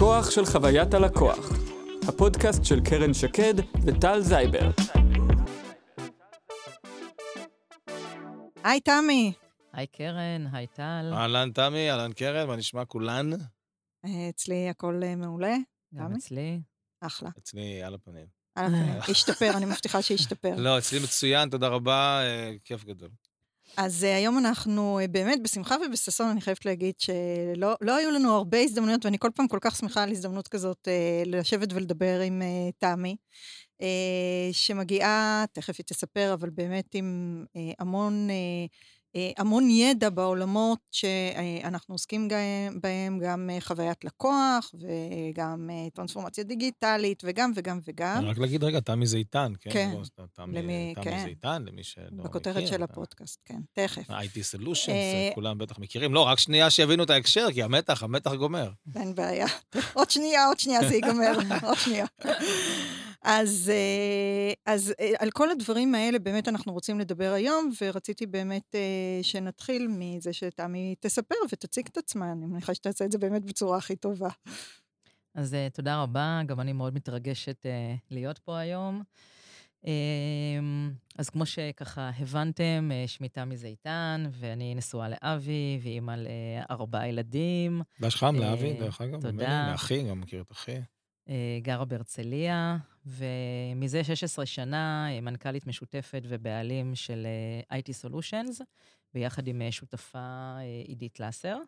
הכוח של חוויית הלקוח, הפודקאסט של קרן שקד וטל זייבר. היי, תמי. היי קרן, היי טל. אהלן תמי, אהלן קרן, מה נשמע כולן? אה, אצלי הכל אה, מעולה. גם? אצלי. אחלה. אצלי על הפנים. על הפנים. השתפר, אני מבטיחה שישתפר. לא, אצלי מצוין, תודה רבה, אה, כיף גדול. אז uh, היום אנחנו uh, באמת בשמחה ובששון, אני חייבת להגיד שלא לא היו לנו הרבה הזדמנויות, ואני כל פעם כל כך שמחה על הזדמנות כזאת uh, לשבת ולדבר עם תמי, שמגיעה, תכף היא תספר, אבל באמת עם המון... uh, המון ידע בעולמות שאנחנו עוסקים בהם, גם חוויית לקוח וגם טרנספורמציה דיגיטלית וגם וגם וגם. רק להגיד רגע, תמי זה איתן, כן? כן. תמי, כן. זה איתן, למי שלא מכיר. בכותרת של הפודקאסט, כן, תכף. IT Solutions, כולם בטח מכירים. לא, רק שנייה שיבינו את ההקשר, כי המתח, המתח גומר. אין בעיה. עוד שנייה, עוד שנייה זה ייגמר, עוד שנייה. אז, אז על כל הדברים האלה באמת אנחנו רוצים לדבר היום, ורציתי באמת שנתחיל מזה שתמי תספר ותציג את עצמה, אני מניחה שתעשה את זה באמת בצורה הכי טובה. אז תודה רבה, גם אני מאוד מתרגשת להיות פה היום. אז כמו שככה הבנתם, שמי תמי זיתן, ואני נשואה לאבי, ואימא לארבעה ילדים. דש חם לאבי, דרך אגב. תודה. לאחי, גם מכיר את אחי. גרה בהרצליה, ומזה 16 שנה מנכ"לית משותפת ובעלים של IT Solutions, ביחד עם שותפה עידית לסר.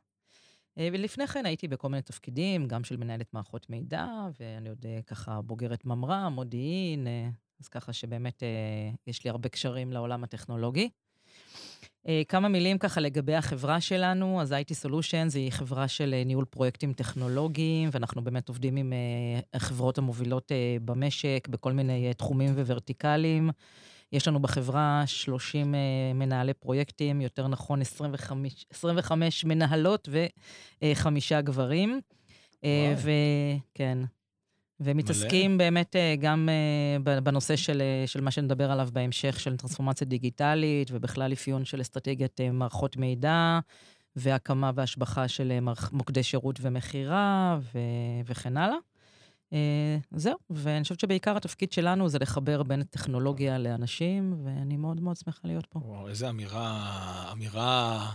ולפני כן הייתי בכל מיני תפקידים, גם של מנהלת מערכות מידע, ואני עוד ככה בוגרת ממר"ם, מודיעין, אז ככה שבאמת יש לי הרבה קשרים לעולם הטכנולוגי. כמה מילים ככה לגבי החברה שלנו, אז IT Solutions היא חברה של ניהול פרויקטים טכנולוגיים, ואנחנו באמת עובדים עם החברות המובילות במשק, בכל מיני תחומים וורטיקלים. יש לנו בחברה 30 מנהלי פרויקטים, יותר נכון 25, 25 מנהלות וחמישה גברים. וכן. ומתעסקים מלא. באמת גם בנושא של, של מה שנדבר עליו בהמשך, של טרנספורמציה דיגיטלית, ובכלל אפיון של אסטרטגיית מערכות מידע, והקמה והשבחה של מוקדי שירות ומכירה, ו, וכן הלאה. זהו, ואני חושבת שבעיקר התפקיד שלנו זה לחבר בין טכנולוגיה לאנשים, ואני מאוד מאוד שמחה להיות פה. וואו, איזה אמירה, אמירה...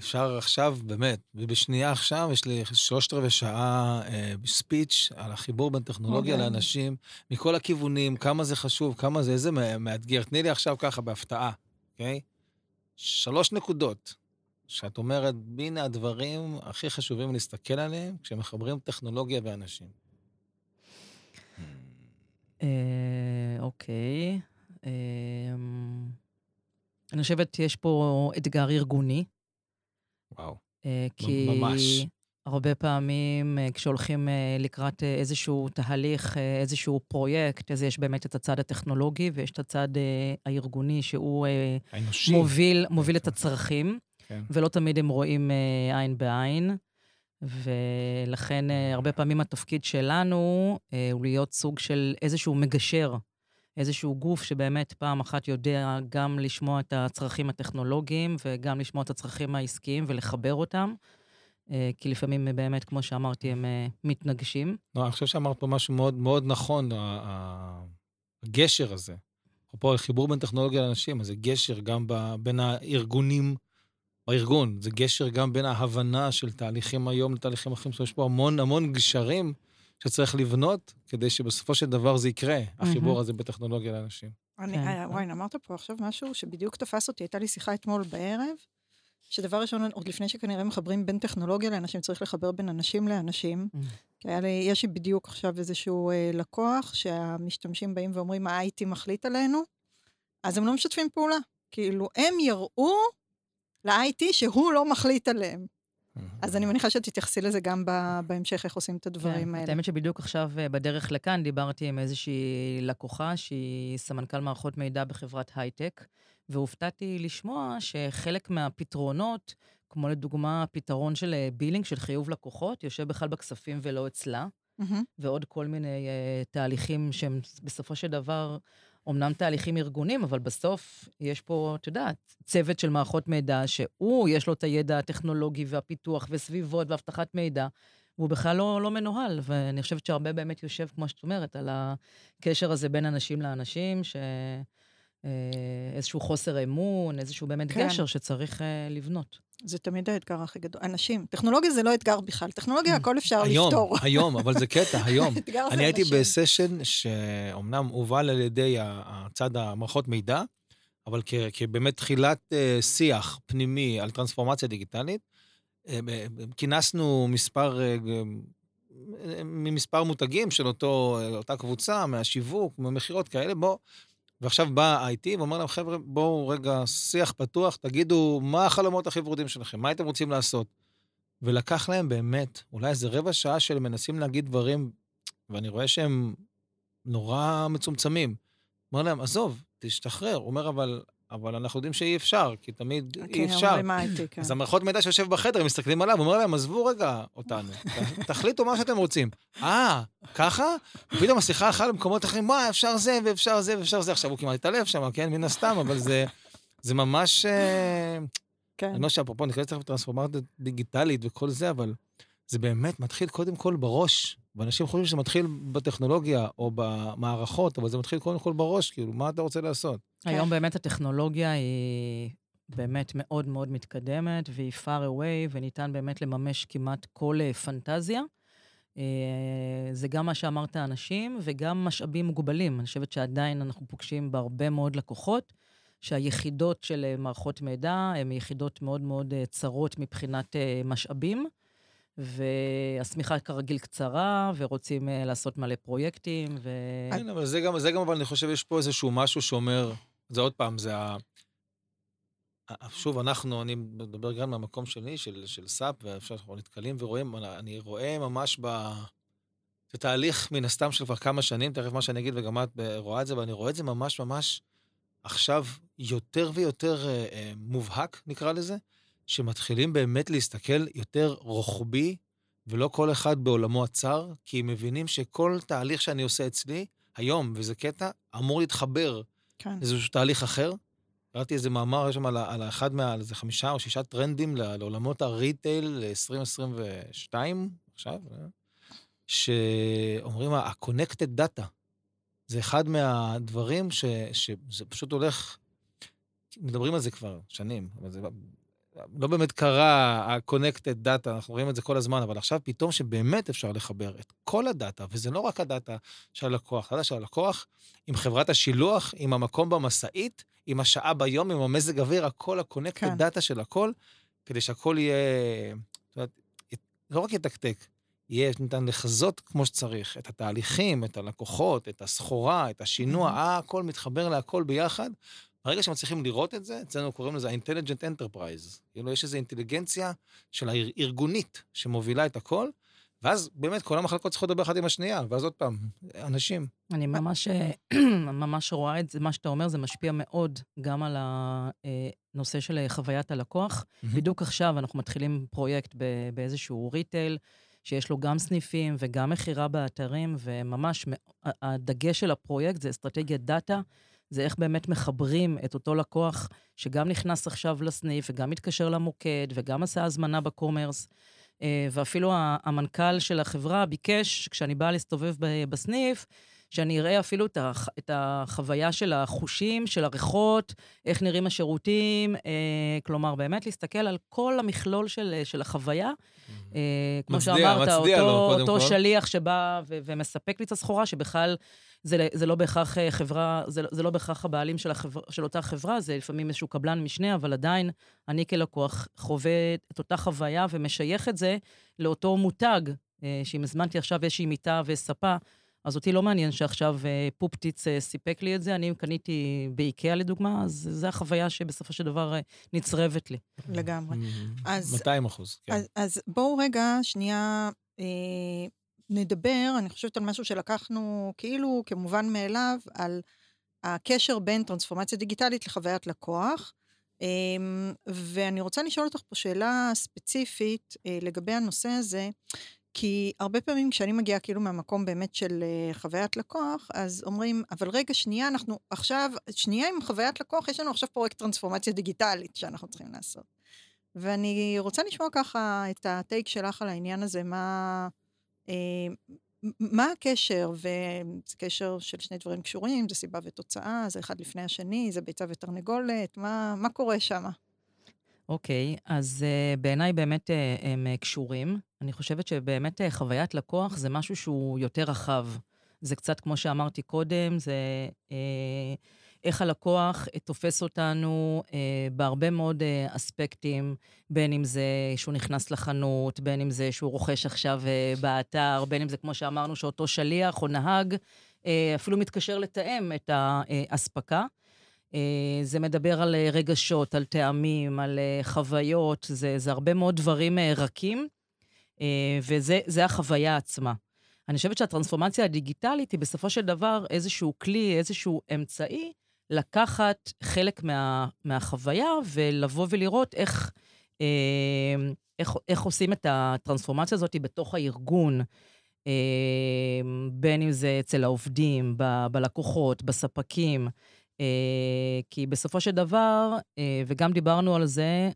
אפשר עכשיו, באמת, ובשנייה עכשיו יש לי שלושת רבעי שעה אה, ספיץ' על החיבור בין טכנולוגיה okay. לאנשים, מכל הכיוונים, כמה זה חשוב, כמה זה, איזה מאתגר. תני לי עכשיו ככה בהפתעה, אוקיי? Okay? שלוש נקודות, שאת אומרת, הנה הדברים הכי חשובים להסתכל עליהם כשמחברים טכנולוגיה ואנשים. אוקיי. אני חושבת שיש פה אתגר ארגוני. וואו, כי ממש. הרבה פעמים כשהולכים לקראת איזשהו תהליך, איזשהו פרויקט, אז יש באמת את הצד הטכנולוגי ויש את הצד הארגוני שהוא האנושי. מוביל, מוביל את הצרכים, כן. ולא תמיד הם רואים עין בעין. ולכן הרבה פעמים התפקיד שלנו הוא להיות סוג של איזשהו מגשר, איזשהו גוף שבאמת פעם אחת יודע גם לשמוע את הצרכים הטכנולוגיים וגם לשמוע את הצרכים העסקיים ולחבר אותם, כי לפעמים באמת, כמו שאמרתי, הם מתנגשים. לא, אני חושב שאמרת פה משהו מאוד מאוד נכון, הגשר הזה. אפרופו חיבור בין טכנולוגיה לאנשים, אז זה גשר גם בין הארגונים, בארגון, זה גשר גם בין ההבנה של תהליכים היום לתהליכים אחרים, יש פה המון המון גשרים שצריך לבנות, כדי שבסופו של דבר זה יקרה, החיבור הזה בטכנולוגיה לאנשים. אני, וואי, אמרת פה עכשיו משהו שבדיוק תפס אותי, הייתה לי שיחה אתמול בערב, שדבר ראשון, עוד לפני שכנראה מחברים בין טכנולוגיה לאנשים, צריך לחבר בין אנשים לאנשים. כי היה לי, יש לי בדיוק עכשיו איזשהו אה, לקוח, שהמשתמשים באים ואומרים, ה-IT מחליט עלינו, אז הם לא משתפים פעולה. כאילו, הם יראו ל-IT שהוא לא מחליט עליהם. אז אני מניחה שתתייחסי לזה גם בהמשך, איך עושים את הדברים כן, האלה. האמת שבדיוק עכשיו, בדרך לכאן, דיברתי עם איזושהי לקוחה שהיא סמנכ"ל מערכות מידע בחברת הייטק, והופתעתי לשמוע שחלק מהפתרונות, כמו לדוגמה פתרון של בילינג, של חיוב לקוחות, יושב בכלל בכספים ולא אצלה, ועוד כל מיני תהליכים שהם בסופו של דבר אמנם תהליכים ארגונים, אבל בסוף יש פה, את יודעת, צוות של מערכות מידע, שהוא, יש לו את הידע הטכנולוגי והפיתוח וסביבות ואבטחת מידע, הוא בכלל לא, לא מנוהל, ואני חושבת שהרבה באמת יושב, כמו שאת אומרת, על הקשר הזה בין אנשים לאנשים, ש... אה, איזשהו חוסר אמון, איזשהו באמת כן. גשר שצריך אה, לבנות. זה תמיד האתגר הכי גדול. אנשים, טכנולוגיה זה לא אתגר בכלל, טכנולוגיה הכל אפשר היום, לפתור. היום, אבל זה קטע, היום. אני הייתי בסשן שאומנם הובל על ידי הצד המערכות מידע, אבל כבאמת תחילת אה, שיח פנימי על טרנספורמציה דיגיטלית, כינסנו מספר, ממספר מותגים של אותו, אותה קבוצה, מהשיווק, ממכירות כאלה, בוא, ועכשיו בא ה-IT ואומר להם, חבר'ה, בואו רגע, שיח פתוח, תגידו מה החלומות הכי ורודים שלכם, מה הייתם רוצים לעשות? ולקח להם באמת, אולי איזה רבע שעה של מנסים להגיד דברים, ואני רואה שהם נורא מצומצמים. אומר להם, עזוב, תשתחרר. הוא אומר, אבל אבל אנחנו יודעים שאי אפשר, כי תמיד okay, אי אפשר. הייתי, כן. אז המערכות מידע שיושב בחדר, הם מסתכלים עליו, הוא אומר להם, עזבו רגע אותנו, תחליטו מה שאתם רוצים. אה, ככה? ופתאום השיחה הלכה למקומות אחרים, מה, אפשר זה, ואפשר זה, ואפשר זה. עכשיו הוא כמעט התעלף שם, כן, מן הסתם, אבל זה, זה ממש... אה, כן. אני לא שאפרופו, ניכנס תכף לטרנספורמציה דיגיטלית וכל זה, אבל זה באמת מתחיל קודם כל בראש. ואנשים חושבים שזה מתחיל בטכנולוגיה או במערכות, אבל זה מתחיל קודם כל בראש, כאילו, מה אתה רוצה לעשות? היום כן. באמת הטכנולוגיה היא באמת מאוד מאוד מתקדמת, והיא far away, וניתן באמת לממש כמעט כל אה, פנטזיה. אה, זה גם מה שאמרת, אנשים, וגם משאבים מוגבלים. אני חושבת שעדיין אנחנו פוגשים בהרבה מאוד לקוחות, שהיחידות של אה, מערכות מידע הן יחידות מאוד מאוד צרות מבחינת משאבים. והשמיכה כרגיל קצרה, ורוצים uh, לעשות מלא פרויקטים, ו... כן, אבל זה גם, זה גם, אבל אני חושב, יש פה איזשהו משהו שאומר, זה עוד פעם, זה ה... שוב, אנחנו, אני מדבר גם מהמקום שלי, של, של סאפ, ואפשר, אנחנו נתקלים ורואים, אני רואה ממש ב... זה תהליך מן הסתם של כבר כמה שנים, תכף מה שאני אגיד, וגם את רואה את זה, ואני רואה את זה ממש ממש עכשיו יותר ויותר אה, אה, מובהק, נקרא לזה. שמתחילים באמת להסתכל יותר רוחבי, ולא כל אחד בעולמו הצר, כי הם מבינים שכל תהליך שאני עושה אצלי, היום, וזה קטע, אמור להתחבר כן. לאיזשהו תהליך אחר. קראתי איזה מאמר, יש שם על, על אחד מה... איזה חמישה או שישה טרנדים לעולמות הריטייל ל-2022, עכשיו, אה? שאומרים, ה-connected data. זה אחד מהדברים ש, שזה פשוט הולך, מדברים על זה כבר שנים, אבל זה לא באמת קרה ה-connected data, אנחנו רואים את זה כל הזמן, אבל עכשיו פתאום שבאמת אפשר לחבר את כל הדאטה, וזה לא רק הדאטה של הלקוח, הדאטה של הלקוח, עם חברת השילוח, עם המקום במשאית, עם השעה ביום, עם המזג אוויר, הכל ה-connected כן. data של הכל, כדי שהכל יהיה, זאת אומרת, לא רק יתקתק, יהיה ניתן לחזות כמו שצריך את התהליכים, את הלקוחות, את הסחורה, את השינוע, mm-hmm. הכל מתחבר להכל ביחד, ברגע שמצליחים לראות את זה, אצלנו קוראים לזה ה-intelligent enterprise. כאילו, יש איזו אינטליגנציה של הארגונית שמובילה את הכל, ואז באמת כל המחלקות צריכות לדבר אחת עם השנייה, ואז עוד פעם, אנשים. אני ממש, ממש רואה את זה, מה שאתה אומר, זה משפיע מאוד גם על הנושא של חוויית הלקוח. בדיוק עכשיו אנחנו מתחילים פרויקט באיזשהו retail, שיש לו גם סניפים וגם מכירה באתרים, וממש הדגש של הפרויקט זה אסטרטגיית data. זה איך באמת מחברים את אותו לקוח שגם נכנס עכשיו לסניף וגם מתקשר למוקד וגם עשה הזמנה ב commerce. אה, ואפילו המנכ"ל של החברה ביקש, כשאני באה להסתובב בסניף, שאני אראה אפילו את החוויה של החושים, של הריחות, איך נראים השירותים, אה, כלומר, באמת להסתכל על כל המכלול של, של החוויה. אה, כמו מצדיע, שאמרת, מצדיע אותו, לו, אותו שליח שבא ו- ומספק לי את הסחורה, שבכלל זה, זה לא בהכרח אה, חברה, זה, זה לא בהכרח הבעלים של, החבר, של אותה חברה, זה לפעמים איזשהו קבלן משנה, אבל עדיין אני כלקוח חווה את אותה חוויה ומשייך את זה לאותו מותג, אה, שאם הזמנתי עכשיו איזושהי מיטה וספה, אז אותי לא מעניין שעכשיו אה, פופטיץ סיפק לי את זה, אני קניתי באיקאה לדוגמה, אז זו החוויה שבסופו של דבר נצרבת לי. לגמרי. אז... 200 אחוז, כן. אז, אז בואו רגע שנייה אה, נדבר, אני חושבת על משהו שלקחנו כאילו כמובן מאליו, על הקשר בין טרנספורמציה דיגיטלית לחוויית לקוח. אמ, ואני רוצה לשאול אותך פה שאלה ספציפית אה, לגבי הנושא הזה, כי הרבה פעמים כשאני מגיעה כאילו מהמקום באמת של אה, חוויית לקוח, אז אומרים, אבל רגע, שנייה, אנחנו עכשיו, שנייה עם חוויית לקוח, יש לנו עכשיו פרויקט טרנספורמציה דיגיטלית שאנחנו צריכים לעשות. ואני רוצה לשמוע ככה את הטייק שלך על העניין הזה, מה, מה הקשר, וזה קשר של שני דברים קשורים, זה סיבה ותוצאה, זה אחד לפני השני, זה ביצה ותרנגולת, מה, מה קורה שם? אוקיי, okay, אז uh, בעיניי באמת uh, הם uh, קשורים. אני חושבת שבאמת uh, חוויית לקוח זה משהו שהוא יותר רחב. זה קצת כמו שאמרתי קודם, זה uh, איך הלקוח uh, תופס אותנו uh, בהרבה מאוד uh, אספקטים, בין אם זה שהוא נכנס לחנות, בין אם זה שהוא רוכש עכשיו uh, באתר, בין אם זה כמו שאמרנו שאותו שליח או נהג uh, אפילו מתקשר לתאם את האספקה. אה, זה מדבר על אה, רגשות, על טעמים, על אה, חוויות, זה, זה הרבה מאוד דברים רכים, וזה החוויה עצמה. אני חושבת שהטרנספורמציה הדיגיטלית היא בסופו של דבר איזשהו כלי, איזשהו אמצעי, לקחת חלק מה, מהחוויה ולבוא ולראות איך, איך, איך עושים את הטרנספורמציה הזאת בתוך הארגון, בין אם זה אצל העובדים, ב, בלקוחות, בספקים. אה, כי בסופו של דבר, אה, וגם דיברנו על זה, אה,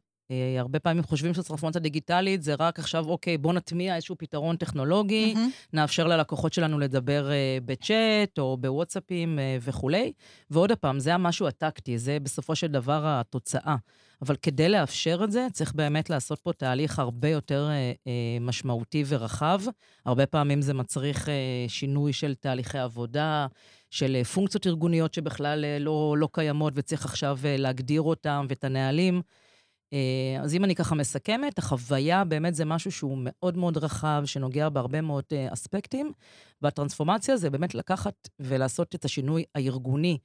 הרבה פעמים חושבים שטרנספורמציה דיגיטלית זה רק עכשיו, אוקיי, בוא נטמיע איזשהו פתרון טכנולוגי, mm-hmm. נאפשר ללקוחות שלנו לדבר בצ'אט או בוואטסאפים וכולי. ועוד פעם, זה המשהו הטקטי, זה בסופו של דבר התוצאה. אבל כדי לאפשר את זה, צריך באמת לעשות פה תהליך הרבה יותר אה, אה, משמעותי ורחב. הרבה פעמים זה מצריך אה, שינוי של תהליכי עבודה, של אה, פונקציות ארגוניות שבכלל אה, לא, לא קיימות וצריך עכשיו אה, להגדיר אותן ואת הנהלים. אז אם אני ככה מסכמת, החוויה באמת זה משהו שהוא מאוד מאוד רחב, שנוגע בהרבה מאוד אספקטים, והטרנספורמציה זה באמת לקחת ולעשות את השינוי הארגוני,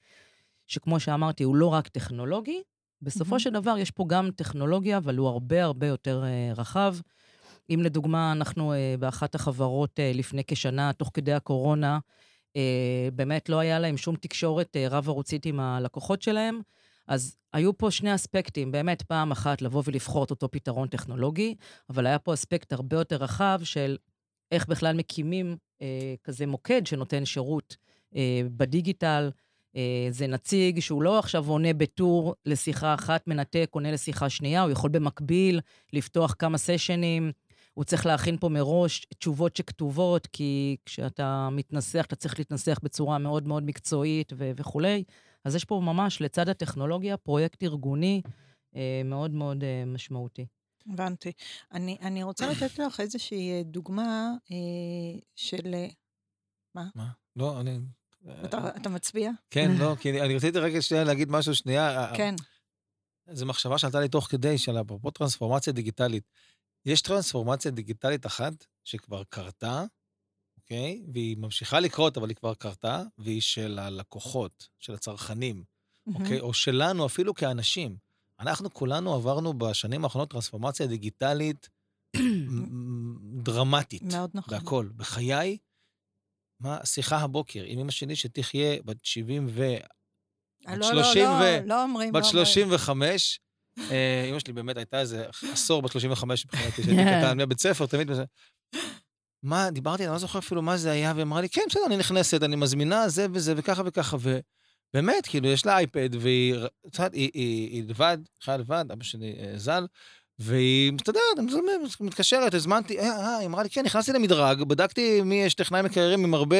שכמו שאמרתי, הוא לא רק טכנולוגי, בסופו mm-hmm. של דבר יש פה גם טכנולוגיה, אבל הוא הרבה הרבה יותר רחב. אם לדוגמה, אנחנו באחת החברות לפני כשנה, תוך כדי הקורונה, אה, באמת לא היה להם שום תקשורת אה, רב-ערוצית עם הלקוחות שלהם. אז היו פה שני אספקטים, באמת פעם אחת לבוא ולבחור את אותו פתרון טכנולוגי, אבל היה פה אספקט הרבה יותר רחב של איך בכלל מקימים אה, כזה מוקד שנותן שירות אה, בדיגיטל. אה, זה נציג שהוא לא עכשיו עונה בטור לשיחה אחת, מנתק, עונה לשיחה שנייה, הוא יכול במקביל לפתוח כמה סשנים, הוא צריך להכין פה מראש תשובות שכתובות, כי כשאתה מתנסח, אתה צריך להתנסח בצורה מאוד מאוד מקצועית ו- וכולי. אז יש פה ממש, לצד הטכנולוגיה, פרויקט ארגוני אה, מאוד מאוד אה, משמעותי. הבנתי. אני, אני רוצה לתת לך איזושהי אה, דוגמה אה, של... אה, מה? מה? לא, אני... אתה, אתה מצביע? כן, לא, כי אני, אני רציתי רגע שנייה להגיד משהו שנייה. כן. זו מחשבה שעלתה לי תוך כדי, של אפרופו טרנספורמציה דיגיטלית. יש טרנספורמציה דיגיטלית אחת שכבר קרתה, אוקיי? והיא ממשיכה לקרות, אבל היא כבר קרתה, והיא של הלקוחות, של הצרכנים, mm-hmm. אוקיי? או שלנו אפילו כאנשים. אנחנו כולנו עברנו בשנים האחרונות טרנספורמציה דיגיטלית דרמטית. מאוד נכון. בהכל. בחיי, מה, שיחה הבוקר עם אמא שלי שתחיה בת 70 ו... אה, בת לא, 30 לא, לא, ו... לא אומרים, בת 35, אה, אמא שלי באמת הייתה איזה עשור בת 35 מבחינתי, שהייתי קטן מבית ספר, תמיד. מה, דיברתי, אני לא זוכר אפילו מה זה היה, והיא אמרה לי, כן, בסדר, אני נכנסת, אני מזמינה זה וזה וככה וככה, ובאמת, כאילו, יש לה אייפד, והיא, היא לבד, חיה לבד, אבא שלי אה, ז"ל, והיא מסתדרת, מתקשרת, הזמנתי, אה, אה, היא אמרה לי, כן, נכנסתי למדרג, בדקתי מי יש טכנאי מקריירים עם הרבה,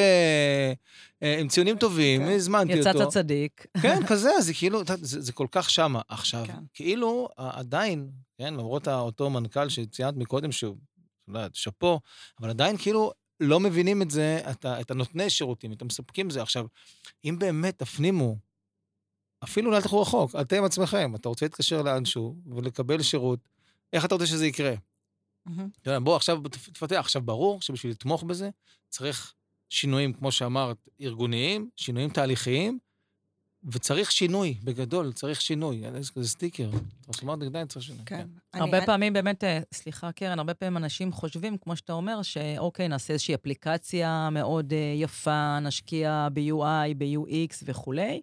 אה, עם ציונים טובים, כן. הזמנתי אותו. יצאת צדיק. כן, כזה, זה כאילו, זה, זה כל כך שמה. עכשיו, כן. כאילו, עדיין, כן, למרות אותו מנכ"ל שציינת מקודם, שהוא, לא יודעת, שאפו, אבל עדיין כאילו לא מבינים את זה, את, את הנותני שירותים, את המספקים את זה. עכשיו, אם באמת תפנימו, אפילו אל תלכו רחוק, אתם עצמכם, אתה רוצה להתקשר לאנשהו ולקבל שירות, איך אתה רוצה שזה יקרה? Mm-hmm. בוא עכשיו תפתח. עכשיו, ברור שבשביל לתמוך בזה צריך שינויים, כמו שאמרת, ארגוניים, שינויים תהליכיים, וצריך שינוי, בגדול, צריך שינוי. איזה כזה סטיקר. טרנספורמט עדיין צריך שינוי. כן. כן. הרבה אני... פעמים באמת, אה, סליחה, קרן, הרבה פעמים אנשים חושבים, כמו שאתה אומר, שאוקיי, נעשה איזושהי אפליקציה מאוד uh, יפה, נשקיע ב-UI, ב-UX וכולי,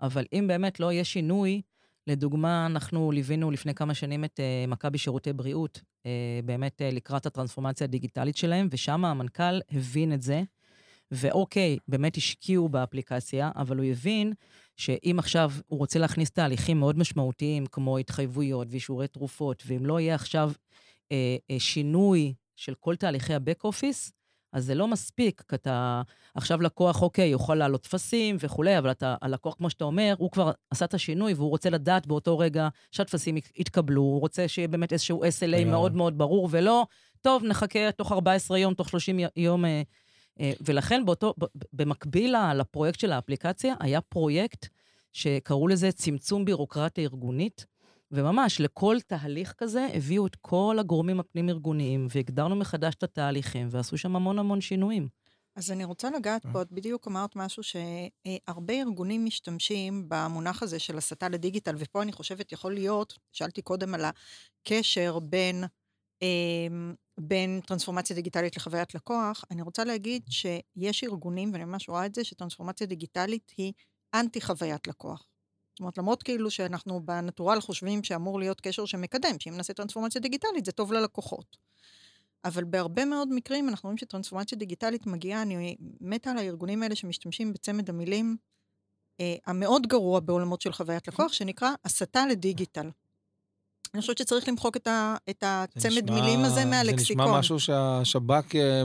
אבל אם באמת לא יהיה שינוי, לדוגמה, אנחנו ליווינו לפני כמה שנים את uh, מכבי שירותי בריאות, uh, באמת uh, לקראת הטרנספורמציה הדיגיטלית שלהם, ושם המנכ"ל הבין את זה, ואוקיי, באמת השקיעו באפליקציה, אבל הוא הבין שאם עכשיו הוא רוצה להכניס תהליכים מאוד משמעותיים, כמו התחייבויות ואישורי תרופות, ואם לא יהיה עכשיו אה, אה, שינוי של כל תהליכי ה-back office, אז זה לא מספיק, כי אתה עכשיו לקוח, אוקיי, יוכל להעלות טפסים וכולי, אבל אתה, הלקוח, כמו שאתה אומר, הוא כבר עשה את השינוי והוא רוצה לדעת באותו רגע שהטפסים יתקבלו, הוא רוצה שיהיה באמת איזשהו SLA מאוד מאוד ברור, ולא, טוב, נחכה תוך 14 יום, תוך 30 יום. אה, ולכן באותו, במקביל לפרויקט של האפליקציה, היה פרויקט שקראו לזה צמצום בירוקרטיה ארגונית, וממש, לכל תהליך כזה הביאו את כל הגורמים הפנים-ארגוניים, והגדרנו מחדש את התהליכים, ועשו שם המון המון שינויים. אז אני רוצה לגעת פה, את בדיוק אמרת משהו שהרבה ארגונים משתמשים במונח הזה של הסתה לדיגיטל, ופה אני חושבת יכול להיות, שאלתי קודם על הקשר בין, אמ, בין טרנספורמציה דיגיטלית לחוויית לקוח, אני רוצה להגיד שיש ארגונים, ואני ממש רואה את זה, שטרנספורמציה דיגיטלית היא אנטי חוויית לקוח. זאת אומרת, למרות כאילו שאנחנו בנטורל חושבים שאמור להיות קשר שמקדם, שאם נעשה טרנספורמציה דיגיטלית זה טוב ללקוחות. אבל בהרבה מאוד מקרים אנחנו רואים שטרנספורמציה דיגיטלית מגיעה, אני מתה על הארגונים האלה שמשתמשים בצמד המילים אה, המאוד גרוע בעולמות של חוויית לקוח, שנקרא הסתה לדיגיטל. אני חושבת שצריך למחוק את, ה, את הצמד נשמע, מילים הזה מהלקסיקון. זה נשמע משהו שהשב"כ אה,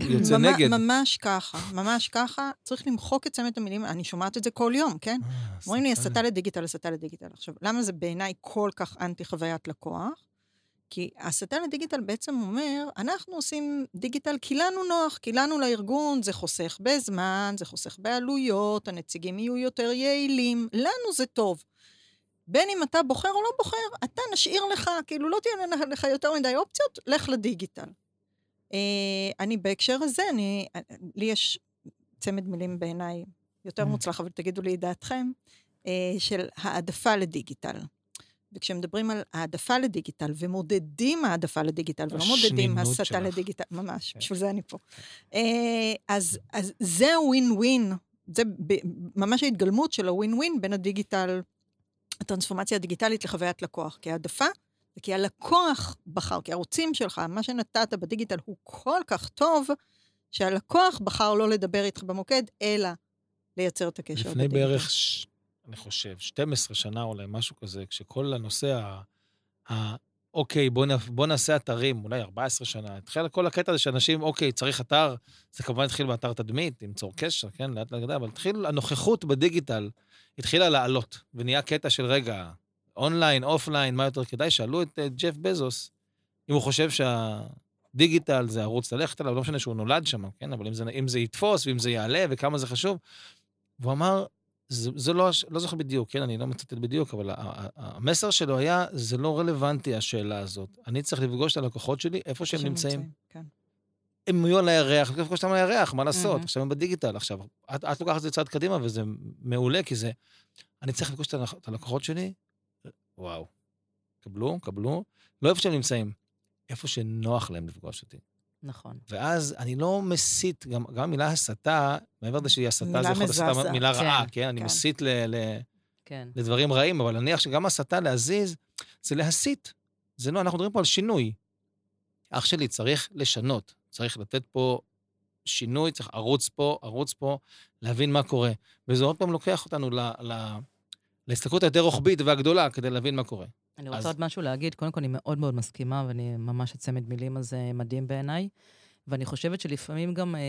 יוצא נגד. ממש ככה, ממש ככה. צריך למחוק את צמד המילים, אני שומעת את זה כל יום, כן? אה, אומרים לי, הסתה לדיגיטל, הסתה לדיגיטל. עכשיו, למה זה בעיניי כל כך אנטי חוויית לקוח? כי הסתה לדיגיטל בעצם אומר, אנחנו עושים דיגיטל כי לנו נוח, כי לנו לארגון זה חוסך בזמן, זה חוסך בעלויות, הנציגים יהיו יותר יעילים, לנו זה טוב. בין אם אתה בוחר או לא בוחר, אתה נשאיר לך, כאילו לא תהיה לך יותר מדי אופציות, לך לדיגיטל. אה, אני בהקשר הזה, אני, לי יש צמד מילים בעיניי יותר mm. מוצלח, אבל תגידו לי את דעתכם, אה, של העדפה לדיגיטל. וכשמדברים על העדפה לדיגיטל ומודדים העדפה לדיגיטל, ולא מודדים הסתה לדיגיטל, ממש, כן. בשביל זה אני פה. אה, אז, אז זה ווין ווין, זה ממש ההתגלמות של הווין ווין בין הדיגיטל הטרנספורמציה הדיגיטלית לחוויית לקוח. כי העדפה זה כי הלקוח בחר, כי הערוצים שלך, מה שנתת בדיגיטל הוא כל כך טוב, שהלקוח בחר לא לדבר איתך במוקד, אלא לייצר את הקשר לפני בדיגיטל. בערך, ש... אני חושב, 12 שנה אולי, משהו כזה, כשכל הנושא ה... ה... אוקיי, בוא, נ... בוא נעשה אתרים, אולי 14 שנה. התחיל כל הקטע הזה שאנשים, אוקיי, צריך אתר, זה כמובן התחיל באתר תדמית, ליצור קשר, כן, לאט לאט אבל התחיל, הנוכחות בדיגיטל התחילה לעלות, ונהיה קטע של רגע, online, offline, מה יותר כדאי? שאלו את uh, ג'ף בזוס, אם הוא חושב שהדיגיטל זה ערוץ ללכת עליו, לא משנה שהוא נולד שם, כן? אבל אם זה, אם זה יתפוס, ואם זה יעלה, וכמה זה חשוב. והוא אמר, זה, זה לא, לא זוכר בדיוק, כן, אני לא מצטט בדיוק, אבל המסר שלו היה, זה לא רלוונטי השאלה הזאת. אני צריך לפגוש את הלקוחות שלי איפה שהם נמצאים. נמצאים כן. הם יהיו על הירח, לפגוש אותם על הירח, מה לעשות? Mm-hmm. עכשיו הם בדיגיטל. עכשיו, את, את לוקחת את זה צעד קדימה, וזה מעולה, כי זה... אני צריך לפגוש את הלקוחות שלי, וואו. קבלו, קבלו, לא איפה שהם נמצאים, איפה שנוח להם לפגוש אותי. נכון. ואז אני לא מסית, גם, גם המילה הסתה, מעבר לזה שהיא הסתה, זה יכול להיות מילה כן, רעה, כן? כן? אני מסית ל, ל, כן. לדברים רעים, אבל נניח שגם הסתה להזיז, זה להסית. זה לא, אנחנו מדברים פה על שינוי. אח שלי, צריך לשנות, צריך לתת פה שינוי, צריך ערוץ פה, ערוץ פה, להבין מה קורה. וזה עוד פעם לוקח אותנו ל, ל, להסתכלות היותר רוחבית והגדולה כדי להבין מה קורה. אני רוצה אז... עוד משהו להגיד. קודם כל, אני מאוד מאוד מסכימה, ואני ממש הצמד מילים הזה מדהים בעיניי. ואני חושבת שלפעמים גם אה,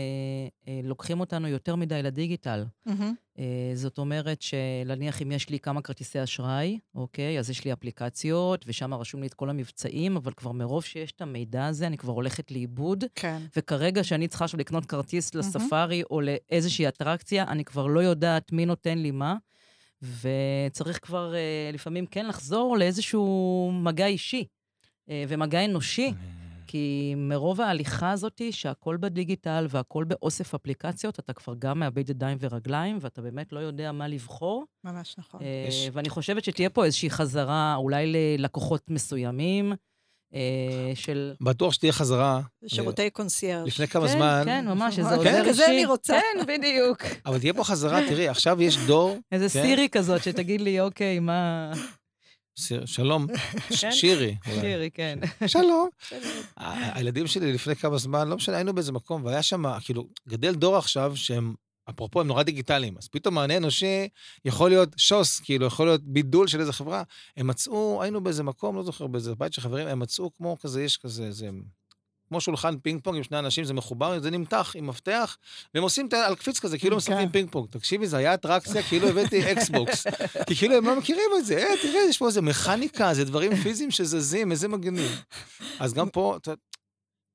אה, לוקחים אותנו יותר מדי לדיגיטל. Mm-hmm. אה, זאת אומרת שנניח אם יש לי כמה כרטיסי אשראי, אוקיי, אז יש לי אפליקציות, ושם רשום לי את כל המבצעים, אבל כבר מרוב שיש את המידע הזה, אני כבר הולכת לאיבוד. כן. וכרגע, שאני צריכה עכשיו לקנות כרטיס mm-hmm. לספארי או לאיזושהי אטרקציה, אני כבר לא יודעת מי נותן לי מה. וצריך כבר uh, לפעמים כן לחזור לאיזשהו מגע אישי uh, ומגע אנושי, כי מרוב ההליכה הזאת, שהכל בדיגיטל והכל באוסף אפליקציות, אתה כבר גם מאבד ידיים ורגליים, ואתה באמת לא יודע מה לבחור. ממש נכון. יש... ואני חושבת שתהיה פה איזושהי חזרה, אולי ללקוחות מסוימים. אה, של... בטוח שתהיה חזרה. שירותי קונסיירג'. לפני כמה זמן. כן, ממש, איזה עוזר אישי. כזה אני רוצה. כן, בדיוק. אבל תהיה פה חזרה, תראי, עכשיו יש דור... איזה כן? סירי כזאת, שתגיד לי, אוקיי, מה... שלום, כן? שירי. שירי, כן. שלום. הילדים שלי לפני כמה זמן, לא משנה, היינו באיזה מקום, והיה שם, כאילו, גדל דור עכשיו שהם, אפרופו, הם נורא דיגיטליים, אז פתאום מענה אנושי יכול להיות שוס, כאילו, יכול להיות בידול של איזה חברה. הם מצאו, היינו באיזה מקום, לא זוכר, באיזה בית של חברים, הם מצאו כמו כזה, יש כזה, זה... כמו שולחן פינג פונג עם שני אנשים, זה מחובר, זה נמתח עם מפתח, והם עושים על קפיץ כזה, כאילו כן. משחקים פינג פונג. תקשיבי, זה היה אטרקציה, כאילו הבאתי אקסבוקס. כי כאילו הם לא מכירים את זה, אה, תראה, יש פה איזה מכניקה, זה דברים פיזיים שזזים, איזה מגניב. אז גם פה,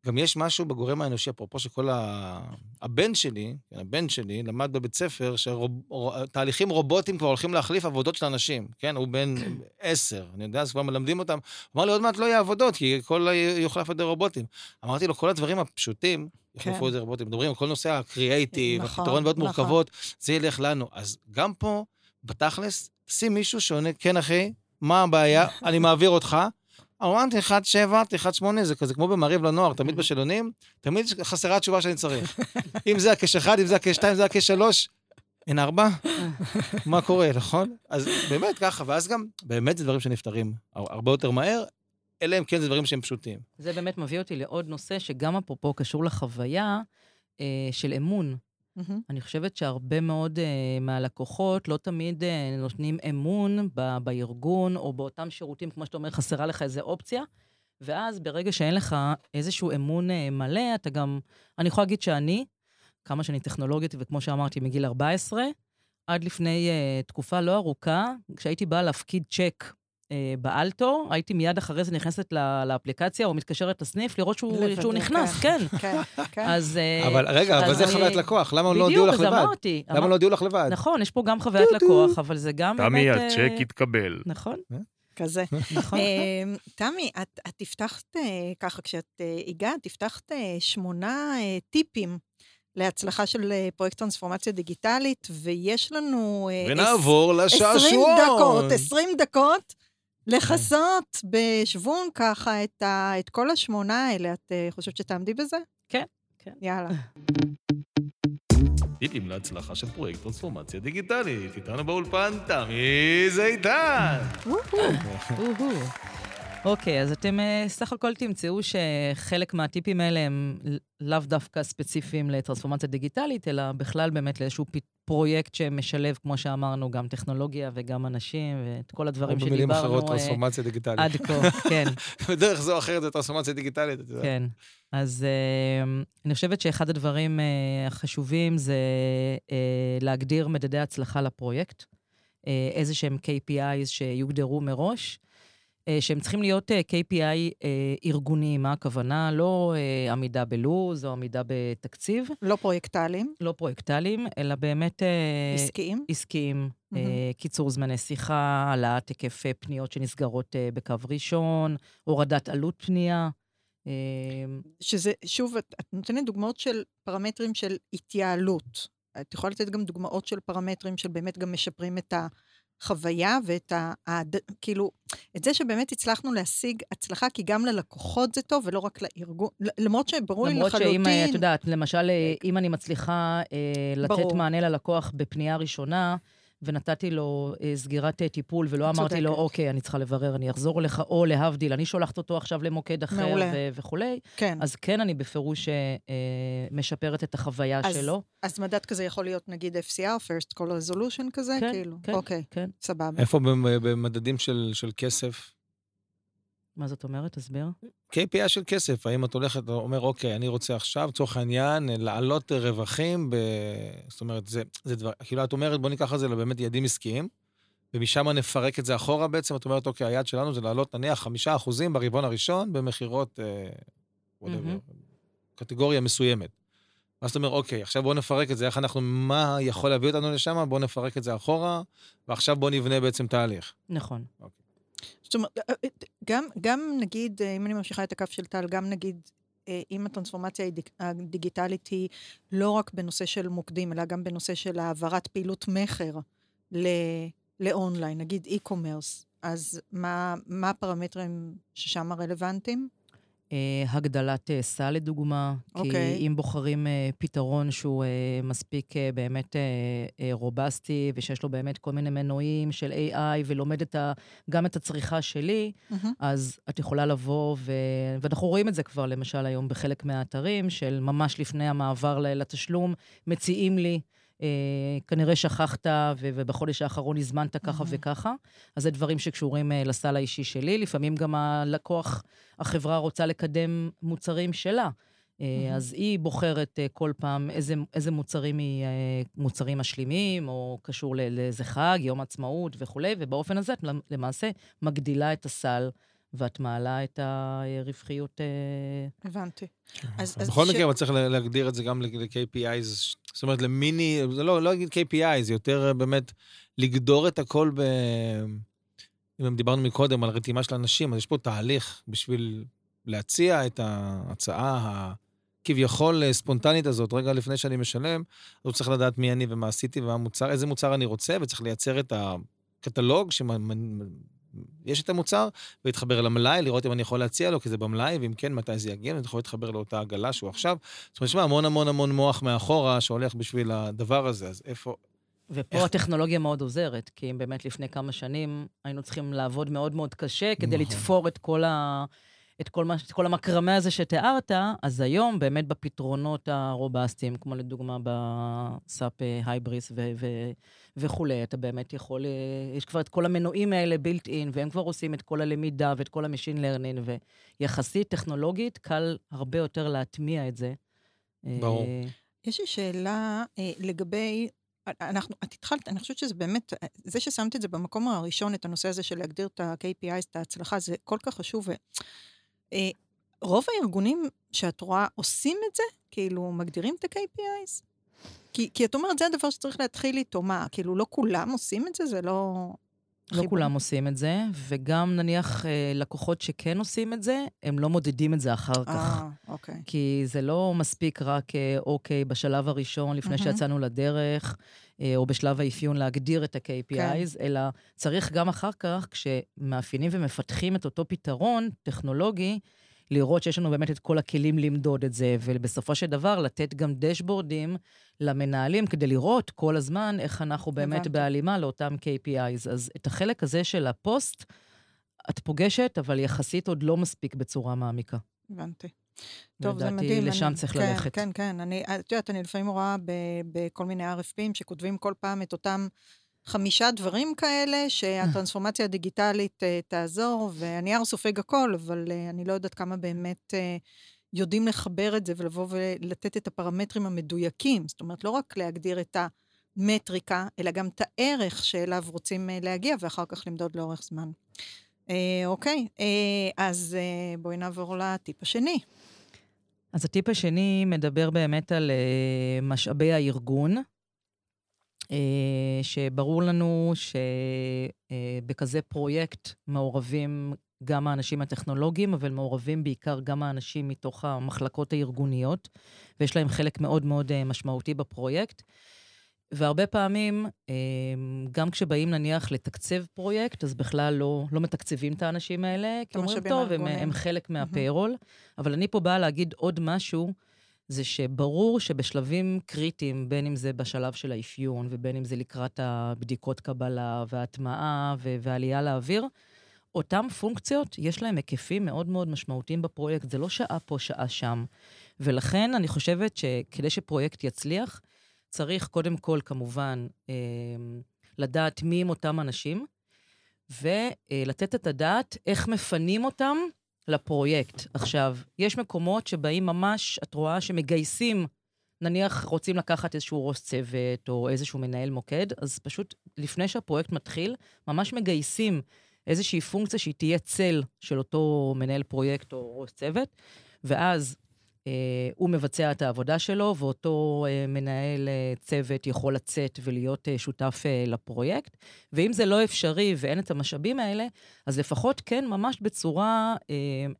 גם יש משהו בגורם האנושי, אפרופו שכל ה... הבן שלי, כן, הבן שלי, למד בבית ספר שתהליכים רובוטיים כבר הולכים להחליף עבודות של אנשים, כן? הוא בן עשר, אני יודע, אז כבר מלמדים אותם. הוא אמר לי, עוד מעט לא יהיה עבודות, כי הכל יוחלף על ידי רובוטים. אמרתי לו, כל הדברים הפשוטים, יחלפו כן. על ידי רובוטים. מדברים על כל נושא הקריאייטיב, הפתרון בעיות. מורכבות, זה ילך לנו. אז גם פה, בתכלס, שים מישהו שעונה, כן, אחי, מה הבעיה? אני מעביר אותך. אמרתי, 1, 7, 1, 8, זה כזה כמו במעריב לנוער, תמיד בשאלונים, תמיד חסרה התשובה שאני צריך. אם זה הקש 1, אם זה הקש 2, אם זה הקש 3, אין 4? מה קורה, נכון? אז באמת ככה, ואז גם, באמת זה דברים שנפתרים הר- הרבה יותר מהר, אלא אם כן זה דברים שהם פשוטים. זה באמת מביא אותי לעוד נושא שגם אפרופו קשור לחוויה אה, של אמון. מהמם. אני חושבת שהרבה מאוד אה, מהלקוחות לא תמיד אה, נותנים אמון ב- בארגון או באותם שירותים, כמו שאתה אומר, חסרה לך איזו אופציה. ואז ברגע שאין לך איזשהו אמון אה, מלא, אתה גם... אני יכולה להגיד שאני, כמה שאני טכנולוגית, וכמו שאמרתי, מגיל 14, עד לפני אה, תקופה לא ארוכה, כשהייתי באה להפקיד צ'ק באלטו, הייתי מיד אחרי זה נכנסת לאפליקציה או מתקשרת לסניף לראות שהוא, נכנס, כן. כן. כן, כן. אז... אה, אבל רגע, אבל זה חוויית לקוח, למה לא הודיעו לך בדיוק, לבד? אז אמרתי. למה לא הודיעו לך לבד? נכון, יש פה גם חוויית לקוח, אבל זה גם. תמי, אה, הצ'ק התקבל. נכון, כזה. נכון. תמי, את, הבטחת אה, ככה, כשאת אה, הגעת, הבטחת אה, שמונה אה, טיפים להצלחה של אה, פרויקט טרנספורמציה דיגיטלית, ויש לנו... אה, ונעבור עש- 20 לשעשועון. דקות, 20 דקות לכסות בשוונג ככה את, ה, את כל השמונה האלה. את אה, חושבת שתעמדי בזה? כן, כן. יאללה. טיפים להצלחה של פרויקט טרנספורמציה דיגיטלית. איתנו באולפן תמי זיתן. אוהו. אוקיי, אז אתם אה, סך הכל תמצאו שחלק מהטיפים האלה הם לאו דווקא ספציפיים לטרנספורמציה דיגיטלית, אלא בכלל באמת לאיזשהו פרויקט שמשלב, כמו שאמרנו, גם טכנולוגיה וגם אנשים, ואת כל הדברים או במילים שדיברנו אחרות, אה, טרנספורמציה דיגיטלית. עד כה, כן. בדרך זו או אחרת זה טרנספורמציה דיגיטלית, אתה יודע. כן. אז uh, אני חושבת שאחד הדברים uh, החשובים זה להגדיר מדדי הצלחה לפרויקט, איזה שהם KPIs שיוגדרו מראש, שהם צריכים להיות uh, KPI uh, ארגוניים, מה הכוונה? לא עמידה בלוז או עמידה בתקציב, לא פרויקטליים, לא פרויקטליים, אלא באמת... עסקיים. עסקיים. אה, קיצור זמני שיחה, העלאת היקף אה, פניות שנסגרות אה, בקו ראשון, הורדת עלות פנייה. אה, שזה, שוב, את, את נותנת דוגמאות של פרמטרים של התייעלות. את יכולה לתת גם דוגמאות של פרמטרים של באמת גם משפרים את החוויה ואת ה... הד... כאילו, את זה שבאמת הצלחנו להשיג הצלחה, כי גם ללקוחות זה טוב ולא רק לארגון, למרות שברור לי למרות לחלוטין... שאם, אה, את יודעת, למשל, אה, אם אני מצליחה אה, לתת ברור. מענה ללקוח בפנייה ראשונה, ונתתי לו אה, סגירת אה, טיפול, ולא אמרתי לו, צודקת. אוקיי, אני צריכה לברר, אני אחזור אליך, או להבדיל, אני שולחת אותו עכשיו למוקד אחר מעולה. ו- וכולי, כן. אז כן, אני בפירוש אה, אה, משפרת את החוויה אז- שלו. אז מדד כזה יכול להיות נגיד FCR, First Call Resolution כזה, כן, כאילו. כן. אוקיי, כן. סבבה. איפה במ- במדדים של של כסף? מה זאת אומרת? תסביר. KPI של כסף, האם את הולכת, אומר, אוקיי, אני רוצה עכשיו, לצורך העניין, להעלות רווחים ב... זאת אומרת, זה, זה דבר, כאילו, את אומרת, בוא ניקח את זה לבאמת יעדים עסקיים, ומשם נפרק את זה אחורה בעצם, את אומרת, אוקיי, היעד שלנו זה להעלות נניח חמישה אחוזים ברבעון הראשון במכירות, אה, מהמם. קטגוריה מסוימת. ואז אתה אומר, אוקיי, עכשיו בואו נפרק את זה, איך אנחנו, מה יכול להביא אותנו לשם, בואו נפרק את זה אחורה, ועכשיו בואו נבנה בעצם תהליך. נכון. זאת אומרת, אה, אה, גם, גם נגיד, אה, אם אני ממשיכה את הקו של טל, גם נגיד, אם הטרנספורמציה הדיג- הדיגיטלית היא לא רק בנושא של מוקדים, אלא גם בנושא של העברת פעילות מכר לאונליין, נגיד e-commerce, אז מה, מה הפרמטרים ששם רלוונטיים? אה, הגדלת אה, סל, לדוגמה. אוקיי. כי אם בוחרים אה, פתרון שהוא מספיק באמת רובסטי, ושיש לו באמת כל מיני מנועים של AI, ולומד את ה, גם את הצריכה שלי, מהמם. אז את יכולה לבוא, ו... ואנחנו רואים את זה כבר, למשל, היום בחלק מהאתרים, של ממש לפני המעבר לתשלום, מציעים לי, כנראה שכחת, ו- ובחודש האחרון הזמנת ככה מהמם. וככה. אז זה דברים שקשורים אה, לסל האישי שלי. לפעמים גם הלקוח, החברה רוצה לקדם מוצרים שלה. אה, מהמם. אז היא בוחרת אה, כל פעם איזה, איזה מוצרים היא, אה, מוצרים משלימים, או קשור לאיזה חג, יום עצמאות וכולי, ובאופן הזה את למ- למעשה מגדילה את הסל, ואת מעלה את הרווחיות. אה, הבנתי. אז- אז בכל ש- מקרה, אבל צריך לה- להגדיר את זה גם ל-KPIs, זאת אומרת, למיני, זה לא, לא להגיד KPI, זה יותר אה, באמת לגדור את הכל ב... אם דיברנו מקודם על רתימה של אנשים, אז יש פה תהליך בשביל להציע את ההצעה הכביכול אה, ספונטנית הזאת, רגע לפני שאני משלם, אז הוא צריך לדעת מי אני ומה עשיתי ומה המוצר, איזה מוצר אני רוצה, וצריך לייצר את הקטלוג שיש את המוצר, ולהתחבר למלאי, לראות אם אני יכול להציע לו, כי זה במלאי, ואם כן, מתי זה יגיע, ואני יכול להתחבר לאותה עגלה שהוא עכשיו. זאת אומרת, יש מה, המון המון המון מוח מאחורה שהולך בשביל הדבר הזה, אז איפה... ופה איך- הטכנולוגיה מאוד עוזרת, כי אם באמת לפני כמה שנים היינו צריכים לעבוד מאוד מאוד קשה כדי נכון. לתפור את כל, ה... את, כל מה... את כל המקרמה הזה שתיארת, אז היום באמת בפתרונות ה robust־יים, כמו לדוגמה ב SAP Hybris ו... ו... וכולי, אתה באמת יכול, אה, יש כבר את כל המנועים האלה built in, והם כבר עושים את כל הלמידה ואת כל ה machine learning, ויחסית טכנולוגית קל הרבה יותר להטמיע את זה. ברור. אה, יש לי שאלה אה, לגבי, אנחנו, את התחלת, אני חושבת שזה באמת, אה, זה ששמת את זה במקום הראשון, את הנושא הזה של להגדיר את ה-KPIs, את ההצלחה, זה כל כך חשוב. אה, רוב הארגונים שאת רואה עושים את זה? כאילו, מגדירים את ה-KPIs? כי, כי את אומרת, זה הדבר שצריך להתחיל איתו. מה, כאילו, לא כולם עושים את זה? זה לא... לא חיבור? כולם עושים את זה, וגם נניח אה, לקוחות שכן עושים את זה, הם לא מודדים את זה אחר כך. אה, אוקיי. כי זה לא מספיק רק, אה, אוקיי, בשלב הראשון, לפני מהמם. שיצאנו לדרך, אה, או בשלב האפיון להגדיר את ה-KPIs, אלא צריך גם אחר כך, כשמאפיינים ומפתחים את אותו פתרון טכנולוגי, לראות שיש לנו באמת את כל הכלים למדוד את זה, ובסופו של דבר לתת גם דשבורדים למנהלים כדי לראות כל הזמן איך אנחנו באמת הבנתי. בהלימה לאותם KPIs. אז את החלק הזה של הפוסט, את פוגשת, אבל יחסית עוד לא מספיק בצורה מעמיקה. הבנתי. טוב, זה לדעתי, מדהים. לשם אני, צריך כן, ללכת. כן, כן. אני, את יודעת, אני לפעמים רואה בכל מיני RFPים שכותבים כל פעם את אותם חמישה דברים כאלה, שהטרנספורמציה הדיגיטלית uh, תעזור, והנייר סופג הכל, אבל uh, אני לא יודעת כמה באמת uh, יודעים לחבר את זה ולבוא ולתת את הפרמטרים המדויקים. זאת אומרת, לא רק להגדיר את המטריקה, אלא גם את הערך שאליו רוצים להגיע, ואחר כך למדוד לאורך זמן. Uh, אוקיי, uh, אז uh, בואי נעבור לטיפ השני. אז הטיפ השני מדבר באמת על uh, משאבי הארגון, שברור לנו שבכזה uh, פרויקט מעורבים גם האנשים הטכנולוגיים, אבל מעורבים בעיקר גם האנשים מתוך המחלקות הארגוניות, ויש להם חלק מאוד מאוד uh, משמעותי בפרויקט. והרבה פעמים, אה, גם כשבאים נניח לתקצב פרויקט, אז בכלל לא, לא מתקצבים את האנשים האלה, כי אומרים, טוב, הם, הארגוניים." הם חלק מהפיירול. אבל אני פה באה להגיד עוד משהו, זה שברור שבשלבים קריטיים, בין אם זה בשלב של האפיון, ובין אם זה לקראת הבדיקות קבלה וההטמעה ו- והעלייה לאוויר, אותן פונקציות, יש להן היקפים מאוד מאוד משמעותיים בפרויקט. זה לא שעה פה, שעה שם. ולכן אני חושבת שכדי שפרויקט יצליח, צריך קודם כל, כמובן, אה, לדעת מי הם אותם אנשים, ולתת את הדעת איך מפנים אותם לפרויקט. עכשיו, יש מקומות שבאים ממש, את רואה שמגייסים, נניח רוצים לקחת איזשהו ראש צוות או איזשהו מנהל מוקד, אז פשוט לפני שהפרויקט מתחיל, ממש מגייסים איזושהי פונקציה שהיא תהיה צל של אותו מנהל פרויקט או ראש צוות, ואז הוא מבצע את העבודה שלו, ואותו אה, מנהל אה, צוות יכול לצאת ולהיות אה, שותף אה, לפרויקט. ואם זה לא אפשרי ואין את המשאבים האלה, אז לפחות כן, ממש בצורה אה,